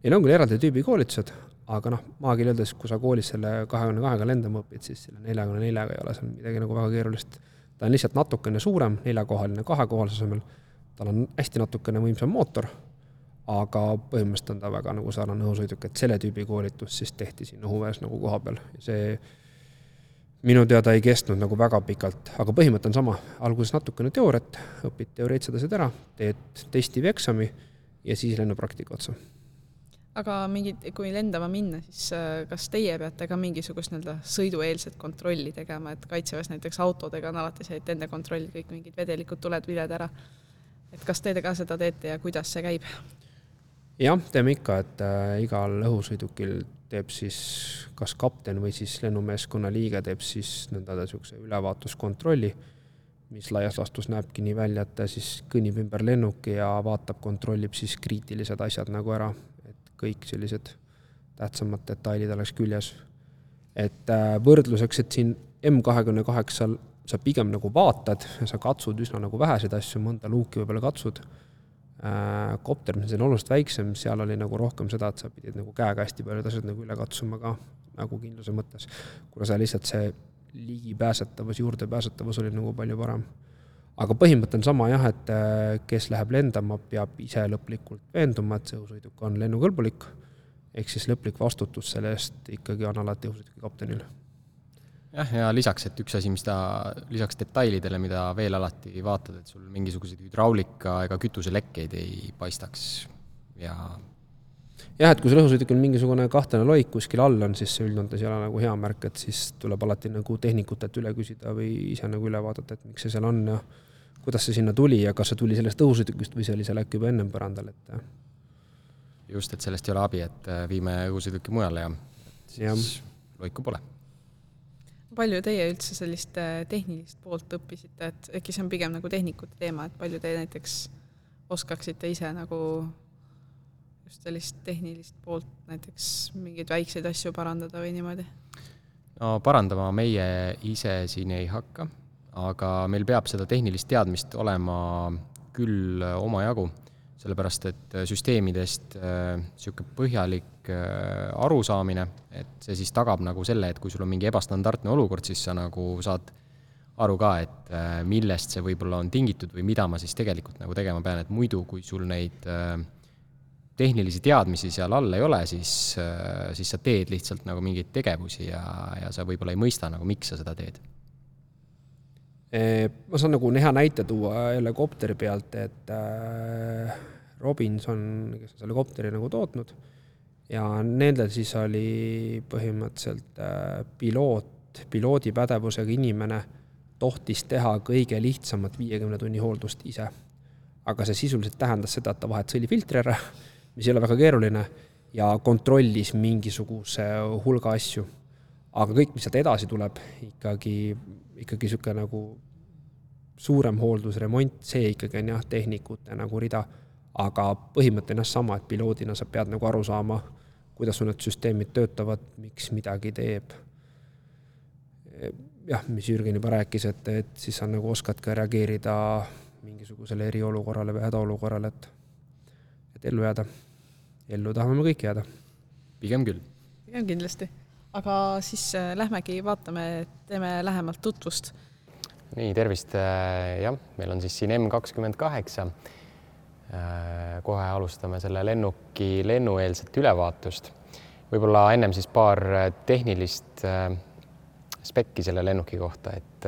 Neil on küll eraldi tüübi koolitused, aga noh, maakeeli öeldes, kui sa koolis selle kahekümne kahega lendama õpid, siis selle neljakümne neljaga ei ole seal midagi nagu väga keerulist. ta on lihtsalt natukene suurem, neljakohaline kahekohalise asemel, tal on hästi natukene võimsam mootor aga põhimõtteliselt on ta väga nagu sarnane õhusõiduk, et selle tüübi koolitus siis tehti siin õhuväes nagu kohapeal. see minu teada ei kestnud nagu väga pikalt, aga põhimõte on sama, alguses natukene teooriat, õpid teoreetilised asjad ära, teed testi või eksami ja siis lennupraktika otsa. aga mingid, kui lendama minna, siis äh, kas teie peate ka mingisugust nii-öelda sõidueelset kontrolli tegema, et kaitseväes näiteks autodega on alati see, et enne kontroll kõik mingid vedelikud, tuled, viled ära. et kas teie ka seda teete ja kuidas see käib? Jah, teeme ikka, et äh, igal õhusõidukil teeb siis kas kapten või siis lennumeeskonna liige teeb siis nõnda niisuguse ülevaatuskontrolli, mis laias laastus näebki nii välja, et ta siis kõnnib ümber lennuki ja vaatab, kontrollib siis kriitilised asjad nagu ära, et kõik sellised tähtsamad detailid oleks küljes. et äh, võrdluseks, et siin M kahekümne kaheksal sa pigem nagu vaatad sa katsud üsna nagu väheseid asju, mõnda luuki võib-olla katsud kopter, mis on oluliselt väiksem, seal oli nagu rohkem seda, et sa pidid nagu käega hästi paljud asjad nagu üle katsuma ka, nagu kindluse mõttes. kuna seal lihtsalt see ligipääsetavus, juurdepääsetavus oli nagu palju parem. aga põhimõte on sama jah, et äh, kes läheb lendama, peab ise lõplikult veenduma, et see õhusõiduk on lennukõlbulik, ehk siis lõplik vastutus selle eest ikkagi on alati õhusõiduki kaptenil jah, ja lisaks, et üks asi, mis ta, lisaks detailidele, mida veel alati vaatad, et sul mingisuguseid hüdraulika ega kütuselekkeid ei paistaks ja jah, et kui sul õhusõidukil mingisugune kahtlane loik kuskil all on, siis see üldjoontes ei ole nagu hea märk, et siis tuleb alati nagu tehnikutelt üle küsida või ise nagu üle vaadata, et miks see seal on ja kuidas see sinna tuli ja kas see tuli sellest õhusõidukist või see oli seal äkki juba ennem põrandal, et just, et sellest ei ole abi, et viime õhusõiduki mujale ja siis ja. loiku pole palju teie üldse sellist äh, tehnilist poolt õppisite, et äkki see on pigem nagu tehnikute teema, et palju te näiteks oskaksite ise nagu just sellist tehnilist poolt, näiteks mingeid väikseid asju parandada või niimoodi? no parandama meie ise siin ei hakka, aga meil peab seda tehnilist teadmist olema küll omajagu sellepärast et süsteemidest niisugune äh, põhjalik arusaamine, et see siis tagab nagu selle, et kui sul on mingi ebastandardne olukord, siis sa nagu saad aru ka, et millest see võib-olla on tingitud või mida ma siis tegelikult nagu tegema pean, et muidu, kui sul neid tehnilisi teadmisi seal all ei ole, siis, siis sa teed lihtsalt nagu mingeid tegevusi ja, ja sa võib-olla ei mõista nagu, miks sa seda teed. Ma saan nagu hea näite tuua jälle kopteri pealt, et äh, Robinson, kes on selle kopteri nagu tootnud ja nendel siis oli põhimõtteliselt äh, piloot, piloodi pädevusega inimene tohtis teha kõige lihtsamat viiekümne tunni hooldust ise. aga see sisuliselt tähendas seda, et ta vahetas õlifiltri ära, mis ei ole väga keeruline, ja kontrollis mingisuguse hulga asju. aga kõik, mis sealt edasi tuleb, ikkagi, ikkagi niisugune nagu suurem hooldus, remont, see ikkagi on jah, tehnikute nagu rida. aga põhimõte on jah sama, et piloodina sa pead nagu aru saama, kuidas sul need süsteemid töötavad, miks midagi teeb. jah, mis Jürgen juba rääkis, et, et siis sa nagu oskad ka reageerida mingisugusele eriolukorrale või hädaolukorrale, et, et ellu jääda. ellu tahame me kõik jääda. pigem küll. pigem kindlasti. aga siis äh, lähmegi vaatame, teeme lähemalt tutvust. nii, tervist, äh, jah, meil on siis siin M kakskümmend kaheksa. Äh, kohe alustame selle lennuki lennueelset ülevaatust. võib-olla ennem siis paar tehnilist spekki selle lennuki kohta, et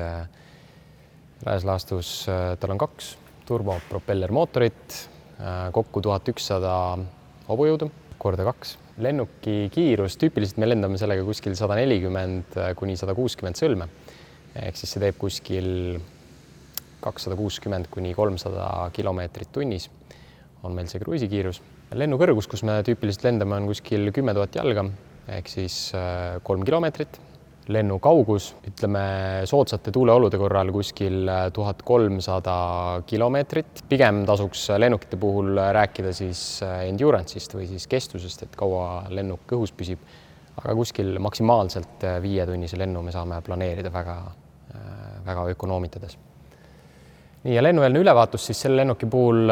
laias laastus tal on kaks turbopropellermootorit, kokku tuhat ükssada hobujõudu, korda kaks. lennuki kiirus, tüüpiliselt me lendame sellega kuskil sada nelikümmend kuni sada kuuskümmend sõlme. ehk siis see teeb kuskil kakssada kuuskümmend kuni kolmsada kilomeetrit tunnis on meil see kruiisikiirus. lennukõrgus, kus me tüüpiliselt lendame, on kuskil kümme tuhat jalga ehk siis kolm kilomeetrit lennu kaugus, ütleme soodsate tuuleolude korral kuskil tuhat kolmsada kilomeetrit. pigem tasuks lennukite puhul rääkida siis endurance'ist või siis kestusest, et kaua lennuk õhus püsib. aga kuskil maksimaalselt viietunnise lennu me saame planeerida väga, väga ökonoomitades. nii ja lennueelne ülevaatus siis selle lennuki puhul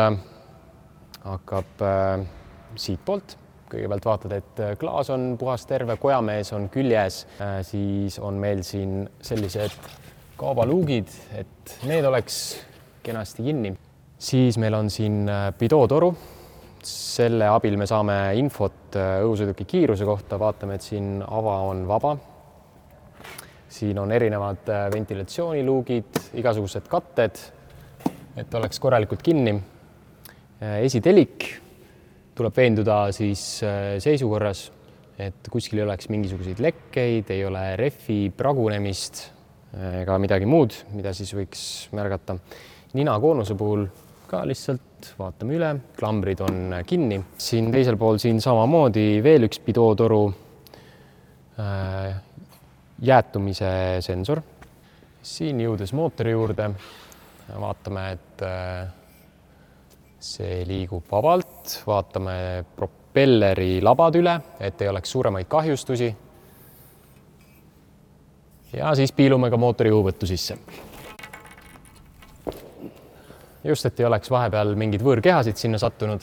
hakkab äh, siitpoolt kõigepealt vaatad, et klaas on puhas terve, kojamees on küljes, siis on meil siin sellised kaubaluugid, et need oleks kenasti kinni. siis meil on siin pidootoru. selle abil me saame infot õhusõiduki kiiruse kohta, vaatame, et siin ava on vaba. siin on erinevad ventilatsiooniluugid, igasugused katted, et oleks korralikult kinni. Esitelik tuleb veenduda siis seisukorras, et kuskil ei oleks mingisuguseid lekkeid, ei ole rehvi pragunemist ega midagi muud, mida siis võiks märgata. ninakoonuse puhul ka lihtsalt vaatame üle, klambrid on kinni. siin teisel pool siin samamoodi veel üks pidootoru jäätumise sensor. siin jõudes mootori juurde vaatame, et see liigub vabalt, vaatame propelleri labad üle, et ei oleks suuremaid kahjustusi. ja siis piilume ka mootori õhuvõttu sisse. just, et ei oleks vahepeal mingeid võõrkehasid sinna sattunud.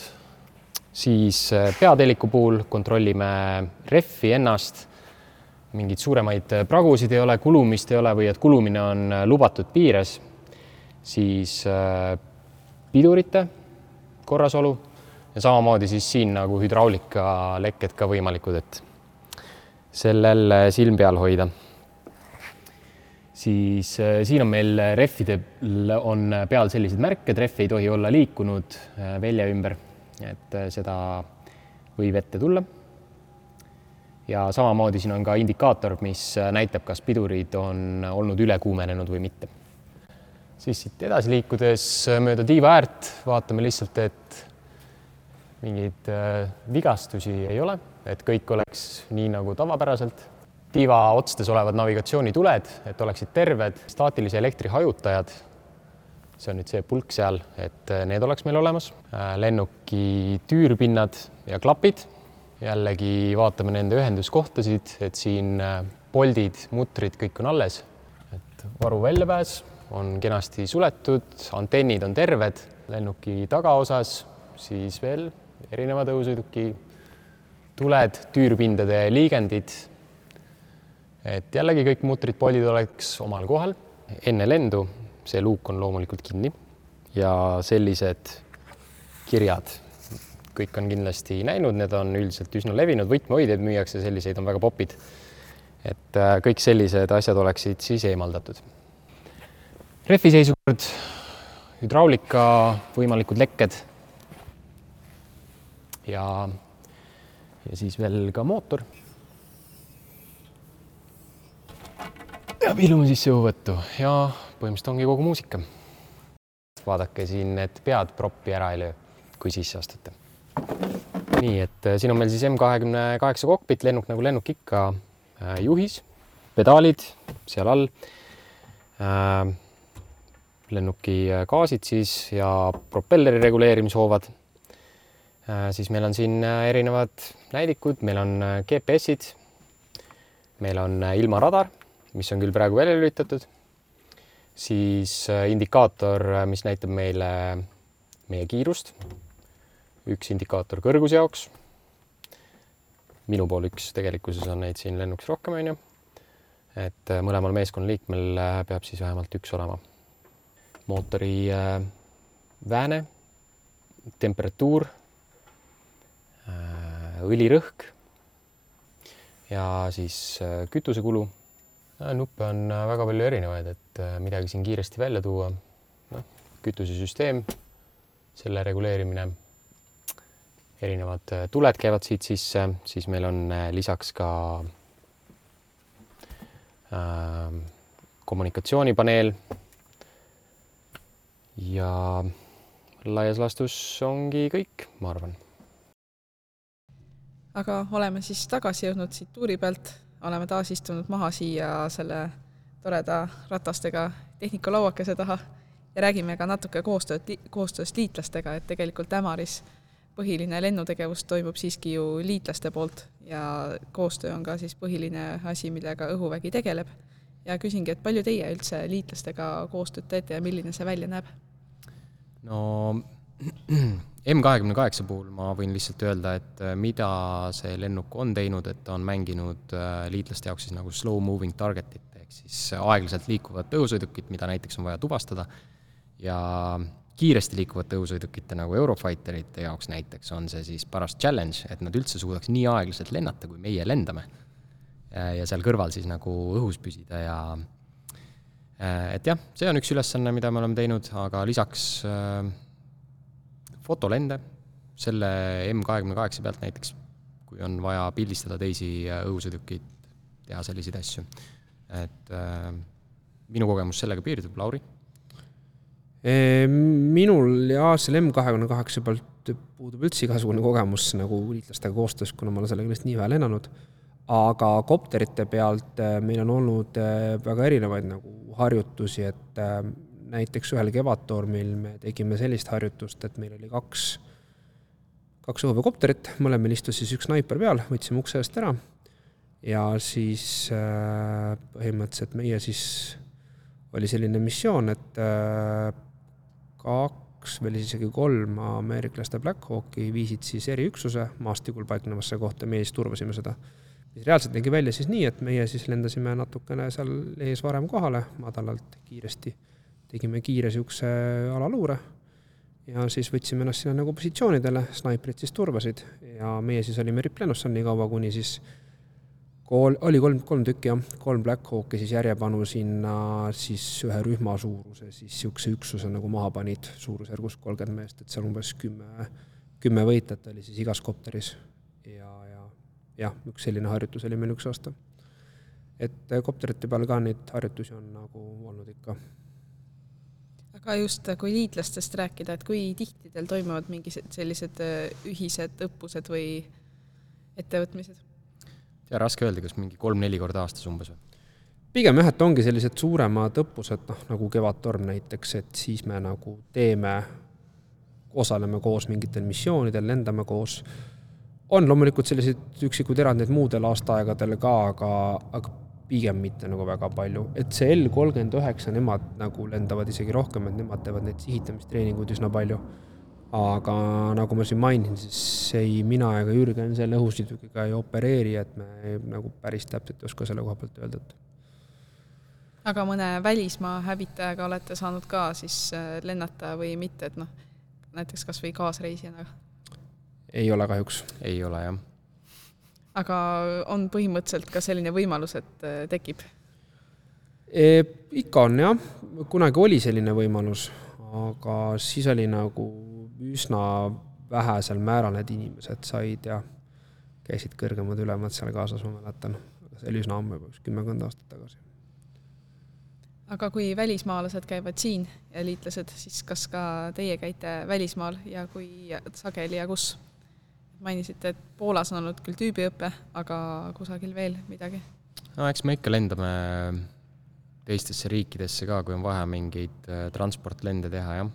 siis peateliku puhul kontrollime rehvi ennast. mingeid suuremaid pragusid ei ole, kulumist ei ole või et kulumine on lubatud piires. siis pidurite korrasolu ja samamoodi siis siin nagu hüdraulikalekked ka võimalikud, et sellel silm peal hoida. siis siin on meil rehvidel on peal sellised märked, rehv ei tohi olla liikunud välja ümber, et seda võib ette tulla. ja samamoodi siin on ka indikaator, mis näitab, kas pidurid on olnud ülekuumenenud või mitte siis siit edasi liikudes mööda tiiva äärt vaatame lihtsalt, et mingeid vigastusi ei ole, et kõik oleks nii nagu tavapäraselt. tiiva otstes olevad navigatsioonituled, et oleksid terved, staatilise elektri hajutajad. see on nüüd see pulk seal, et need oleks meil olemas. lennuki tüürpinnad ja klapid. jällegi vaatame nende ühenduskohtasid, et siin poldid, mutrid, kõik on alles. et varu väljapääs on kenasti suletud, antennid on terved, lennuki tagaosas siis veel erinevad õhusõiduki tuled, tüürpindade liigendid. et jällegi kõik mutrid, poldid oleks omal kohal. enne lendu see luuk on loomulikult kinni ja sellised kirjad, kõik on kindlasti näinud, need on üldiselt üsna levinud, võtmehoidjaid müüakse, selliseid on väga popid. et kõik sellised asjad oleksid siis eemaldatud rehvi seisukord, hüdraulika, võimalikud lekked. ja, ja siis veel ka mootor. ja pilume sisse õhuvõttu ja põhimõtteliselt ongi kogu muusika. vaadake siin, et pead proppi ära ei löö, kui sisse astute. nii et äh, siin on meil siis M kahekümne kaheksa kokpit, lennuk nagu lennuk ikka, äh, juhis, pedaalid seal all äh, lennuki gaasid siis ja propelleri reguleerimishoovad. siis meil on siin erinevad näidikud, meil on GPS-id, meil on ilmaradar, mis on küll praegu välja lülitatud, siis indikaator, mis näitab meile meie kiirust, üks indikaator kõrguse jaoks. minu pool üks, tegelikkuses on neid siin lennuks rohkem, on ju. et mõlemal meeskonnaliikmel peab siis vähemalt üks olema mootori äh, vääne, temperatuur, äh, õlirõhk ja siis äh, kütusekulu. nuppe on väga palju erinevaid, et midagi siin kiiresti välja tuua. noh, kütusesüsteem, selle reguleerimine, erinevad tuled käivad siit sisse, siis meil on lisaks ka kommunikatsioonipaneel ja laias laastus ongi kõik, ma arvan. aga oleme siis tagasi jõudnud siit tuuri pealt, oleme taas istunud maha siia selle toreda ratastega tehnikalauakese taha ja räägime ka natuke koostööd, koostööst liitlastega, et tegelikult Ämaris põhiline lennutegevus toimub siiski ju liitlaste poolt ja koostöö on ka siis põhiline asi, millega õhuvägi tegeleb. ja küsingi, et palju teie üldse liitlastega koostööd teete ja milline see välja näeb? No M kahekümne kaheksa puhul ma võin lihtsalt öelda, et äh, mida see lennuk on teinud, et ta on mänginud äh, liitlaste jaoks siis nagu slow moving target'it ehk siis aeglaselt liikuvat õhusõidukit, mida näiteks on vaja tuvastada ja kiiresti liikuvate õhusõidukite nagu Eurofighterite jaoks näiteks on see siis paras challenge, et nad üldse suudaks nii aeglaselt lennata, kui meie lendame. ja seal kõrval siis nagu õhus püsida ja Äh, et jah, see on üks ülesanne, mida me oleme teinud, aga lisaks äh, fotolende, selle M kahekümne kaheksa pealt näiteks, kui on vaja pildistada teisi äh, õhusõidukeid, teha selliseid asju. et äh, minu kogemus sellega piirdub, Lauri? minul ja selle M kahekümne kaheksa pealt puudub üldse igasugune kogemus nagu liitlastega koostöös, kuna ma olen sellega lihtsalt nii vähe lennanud aga kopterite pealt äh, meil on olnud äh, väga erinevaid nagu harjutusi, et äh, näiteks ühel kevadtormil me tegime sellist harjutust, et meil oli kaks, kaks õhuveekopterit, mõlemal istus siis üks snaiper peal, võtsime ukse eest ära. Ja siis põhimõtteliselt meie siis, oli selline missioon, et kaks või oli isegi kolm ameeriklaste Black Hawki viisid siis eriüksuse maastikul paiknevasse kohta, meie siis turvasime seda mis reaalselt nägi välja siis nii, et meie siis lendasime natukene seal ees varem kohale, madalalt, kiiresti, tegime kiire niisuguse alaluure ja siis võtsime ennast sinna nagu positsioonidele, snaiprid siis turvasid ja meie siis olime riplennus seal nii kaua, kuni siis kool, oli kolm, kolm tükki jah, kolm Black Hawki siis järjepanu sinna siis ühe rühma suuruse siis niisuguse üksuse nagu maha panid, suurusjärgus kolmkümmend meest, et seal umbes kümme, kümme võitlejat oli siis igas kopteris. Ja jah, üks selline harjutus oli meil üks aasta. et äh, kopterite peal ka neid harjutusi on nagu olnud ikka. aga just, kui liitlastest rääkida, et kui tihti teil toimuvad mingi sellised äh, ühised õppused või ettevõtmised? ja raske öelda, kas mingi kolm-neli korda aastas umbes või? pigem jah, et ongi sellised suuremad õppused, noh nagu Kevadtorm näiteks, et siis me nagu teeme, osaleme koos mingitel missioonidel, lendame koos on loomulikult selliseid üksikuid erandeid muudel aastaaegadel ka, aga, aga pigem mitte nagu väga palju, et see L kolmkümmend üheksa, nemad nagu lendavad isegi rohkem, et nemad teevad neid sihitamistreeninguid üsna palju. aga nagu ma siin mainisin, siis ei mina ega Jürgen selle õhusõidukiga ei opereeri, et me nagu päris täpselt ei oska selle koha pealt öelda, et aga mõne välismaa hävitajaga olete saanud ka siis äh, lennata või mitte, et noh, näiteks kas või kaasreisijana? Ei ole kahjuks. ei ole, jah. aga on põhimõtteliselt ka selline võimalus, et äh, tekib? e,? ikka on jah, kunagi oli selline võimalus, aga siis oli nagu üsna vähesel määral need inimesed said ja käisid kõrgemad-ülemad seal kaasas, ma mäletan. see oli üsna ammu juba, üks kümmekond aastat tagasi. aga kui välismaalased käivad siin ja liitlased, siis kas ka teie käite välismaal ja kui sageli ja kus? Mainisite, et Poolas on olnud küll tüübiõpe, aga kusagil veel midagi? no eks me ikka lendame teistesse riikidesse ka, kui on vaja mingeid äh, transportlende teha, jah.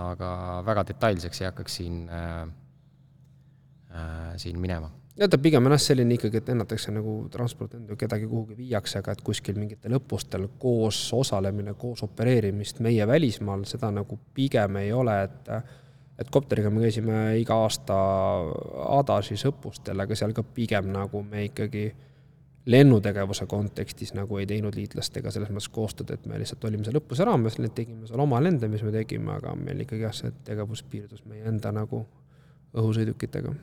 aga väga detailseks ei hakkaks siin äh,, äh, siin minema ja ta pigem on jah selline ikkagi, et ennatakse nagu transportlend või kedagi kuhugi viiakse, aga et kuskil mingitel õppustel koos osalemine, koos opereerimist meie välismaal, seda nagu pigem ei ole, et et kopteriga me käisime iga aasta Adažis õppustel, aga seal ka pigem nagu me ikkagi lennutegevuse kontekstis nagu ei teinud liitlastega selles mõttes koostööd, et me lihtsalt olime seal õppuse raames, tegime seal oma lende, mis me tegime, aga meil ikkagi jah, see tegevus piirdus meie enda nagu õhusõidukitega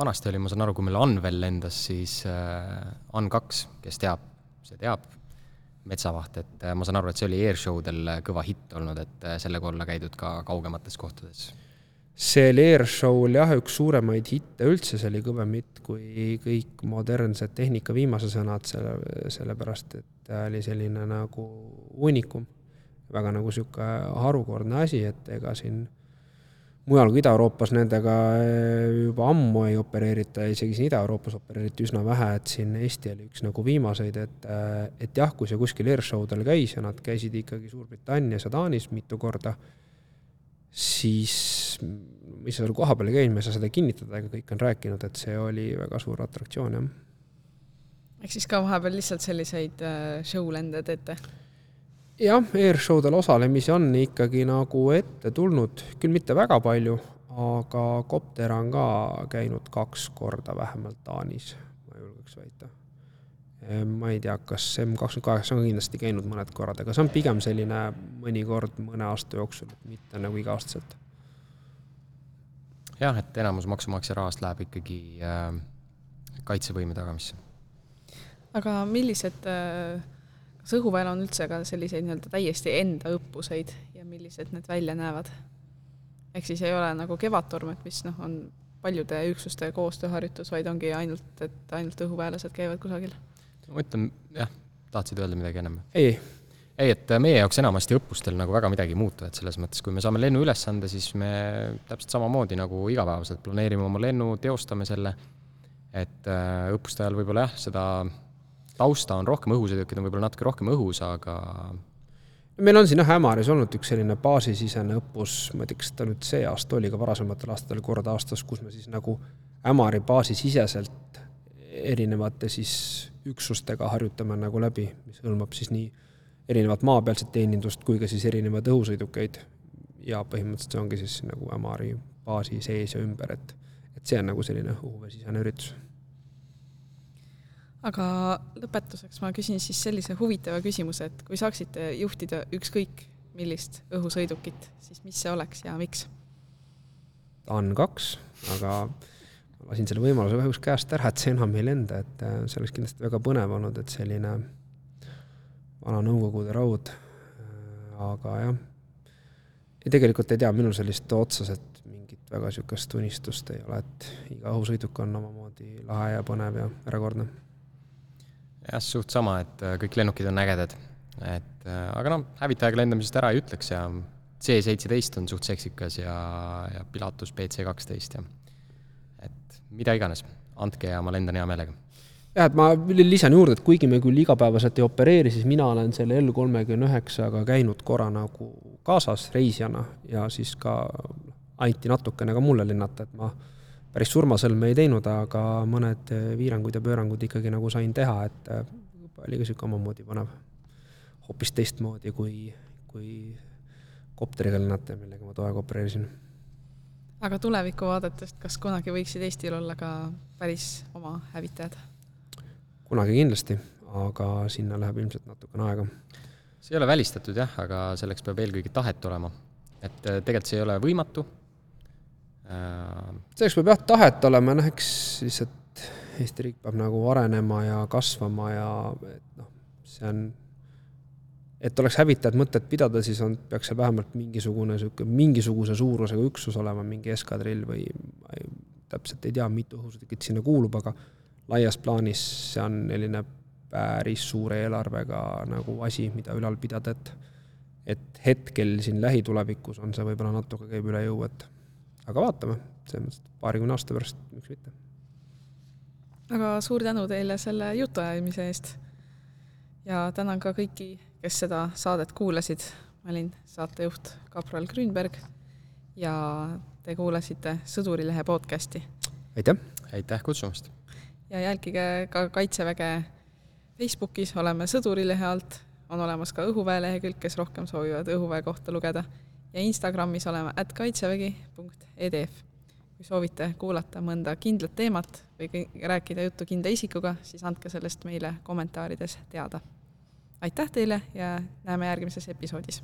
vanasti oli, ma saan aru, kui meil Anvel lendas, siis äh, An2, kes teab, see teab, metsavaht, et äh, ma saan aru, et see oli airshowdel kõva hitt olnud, et äh, sellega olla käidud ka kaugemates kohtades. See oli airshow'l jah, üks suuremaid hitte üldse, see oli kõvem hitt kui kõik modernsed tehnika viimased sõnad, selle, sellepärast et oli selline nagu uunikum, väga nagu niisugune harukordne asi, et ega siin mujal kui Ida-Euroopas nendega eh, juba ammu ei opereerita, isegi siin Ida-Euroopas opereeriti üsna vähe, et siin Eesti oli üks nagu viimaseid, et eh, et jah, kui see kuskil airshow del käis ja nad käisid ikkagi Suurbritannias ja Taanis mitu korda, siis mis seal kohapeal ei käinud, ma ei saa seda kinnitada, aga kõik on rääkinud, et see oli väga suur atraktsioon, jah. ehk siis ka vahepeal lihtsalt selliseid eh, show-lende teete? jah, airshowdel osalemisi on ikkagi nagu ette tulnud, küll mitte väga palju, aga kopter on ka käinud kaks korda vähemalt Taanis, ma julgeks väita. Ma ei tea, kas M kakskümmend kaheksa on kindlasti käinud mõned korrad, aga see on pigem selline mõnikord mõne aasta jooksul, mitte nagu iga-aastaselt. jah, et enamus maksumaksja rahast läheb ikkagi äh, kaitsevõime tagamisse. aga millised äh kas õhuväel on üldse ka selliseid nii-öelda täiesti enda õppuseid ja millised need välja näevad? ehk siis ei ole nagu Kevadtorm, et mis noh, on paljude üksuste koostööharjutus, vaid ongi ainult, et ainult õhuväelased käivad kusagil? Ma ütlen, jah, tahtsid öelda midagi ennem? ei. ei, et meie jaoks enamasti õppustel nagu väga midagi ei muutu, et selles mõttes, kui me saame lennuülesande, siis me täpselt samamoodi nagu igapäevaselt planeerime oma lennu, teostame selle, et äh, õppuste ajal võib-olla jah, seda tausta on rohkem, õhusõidukid on võib-olla natuke rohkem õhus, aga meil on siin jah, Ämaris olnud üks selline baasisisene õppus, ma ei tea, kas ta nüüd see aasta oli, aga varasematel aastatel kord aastas, kus me siis nagu Ämari baasisiseselt erinevate siis üksustega harjutame nagu läbi, mis hõlmab siis nii erinevat maapealset teenindust kui ka siis erinevaid õhusõidukeid. ja põhimõtteliselt see ongi siis nagu Ämari baasi sees ja ümber, et, et see on nagu selline õhuveesisene üritus aga lõpetuseks ma küsin siis sellise huvitava küsimuse, et kui saaksite juhtida ükskõik millist õhusõidukit, siis mis see oleks ja miks? TAN kaks, aga lasin selle võimaluse kahjuks käest ära, et see enam ei lenda, et äh, see oleks kindlasti väga põnev olnud, et selline vana Nõukogude raud, äh, aga jah, ja tegelikult ei tea, minul sellist otseselt mingit väga niisugust unistust ei ole, et iga õhusõiduk on omamoodi lahe ja põnev ja erakordne jah, suht sama, et äh, kõik lennukid on ägedad. et aga noh, hävitajaga lendamisest ära ei ütleks ja C seitseteist on suht seksikas ja, ja Pilatus BC kaksteist ja mida iganes, andke ja ma lendan hea meelega jah, et ma lisan juurde, et kuigi me küll igapäevaselt ei opereeri, siis mina olen selle L kolmekümne üheksaga käinud korra nagu kaasas reisijana ja siis ka anti natukene ka mulle lennata, et ma päris surmasõlme ei teinud, aga mõned piirangud ja pöörangud ikkagi nagu sain teha, et äh, oli ka niisugune omamoodi põnev. hoopis teistmoodi kui, kui kopteriga lennata, millega ma too aeg opereerisin. Aga tulevikku vaadates, kas kunagi võiksid Eestil olla ka päris oma hävitajad? kunagi kindlasti, aga sinna läheb ilmselt natukene aega. see ei ole välistatud jah, aga selleks peab eelkõige tahet olema. et äh, tegelikult see ei ole võimatu Äh, selleks peab jah tahet olema, noh eks lihtsalt Eesti riik peab nagu arenema ja kasvama ja et noh, see on et oleks hävitajat mõtet pidada, siis on, peaks seal vähemalt mingisugune niisugune, mingisuguse suurusega üksus olema, mingi eskadrill või ei, täpselt ei tea, mitu õhusõidukit sinna kuulub, aga laias plaanis see on selline päris suure eelarvega nagu asi, mida ülal pidada, et et hetkel siin lähitulevikus on see võib-olla natuke käib üle jõu, et aga vaatame, selles mõttes, et paarikümne aasta pärast, miks mitte. aga suur tänu teile selle jutuajamise eest ja tänan ka kõiki, kes seda saadet kuulasid. ma olin saatejuht kapral Grünberg ja te kuulasite Sõdurilehe podcasti. aitäh! aitäh kutsumast! ja jälgige ka Kaitseväge Facebookis, oleme Sõdurilehe alt, on olemas ka Õhuväe lehekülg, kes rohkem soovivad Õhuväe kohta lugeda ja Instagramis oleme at kaitsevägi.edf. kui soovite kuulata mõnda kindlat teemat või rääkida juttu kindla isikuga, siis andke sellest meile kommentaarides teada. Aitäh teile ja näeme järgmises episoodis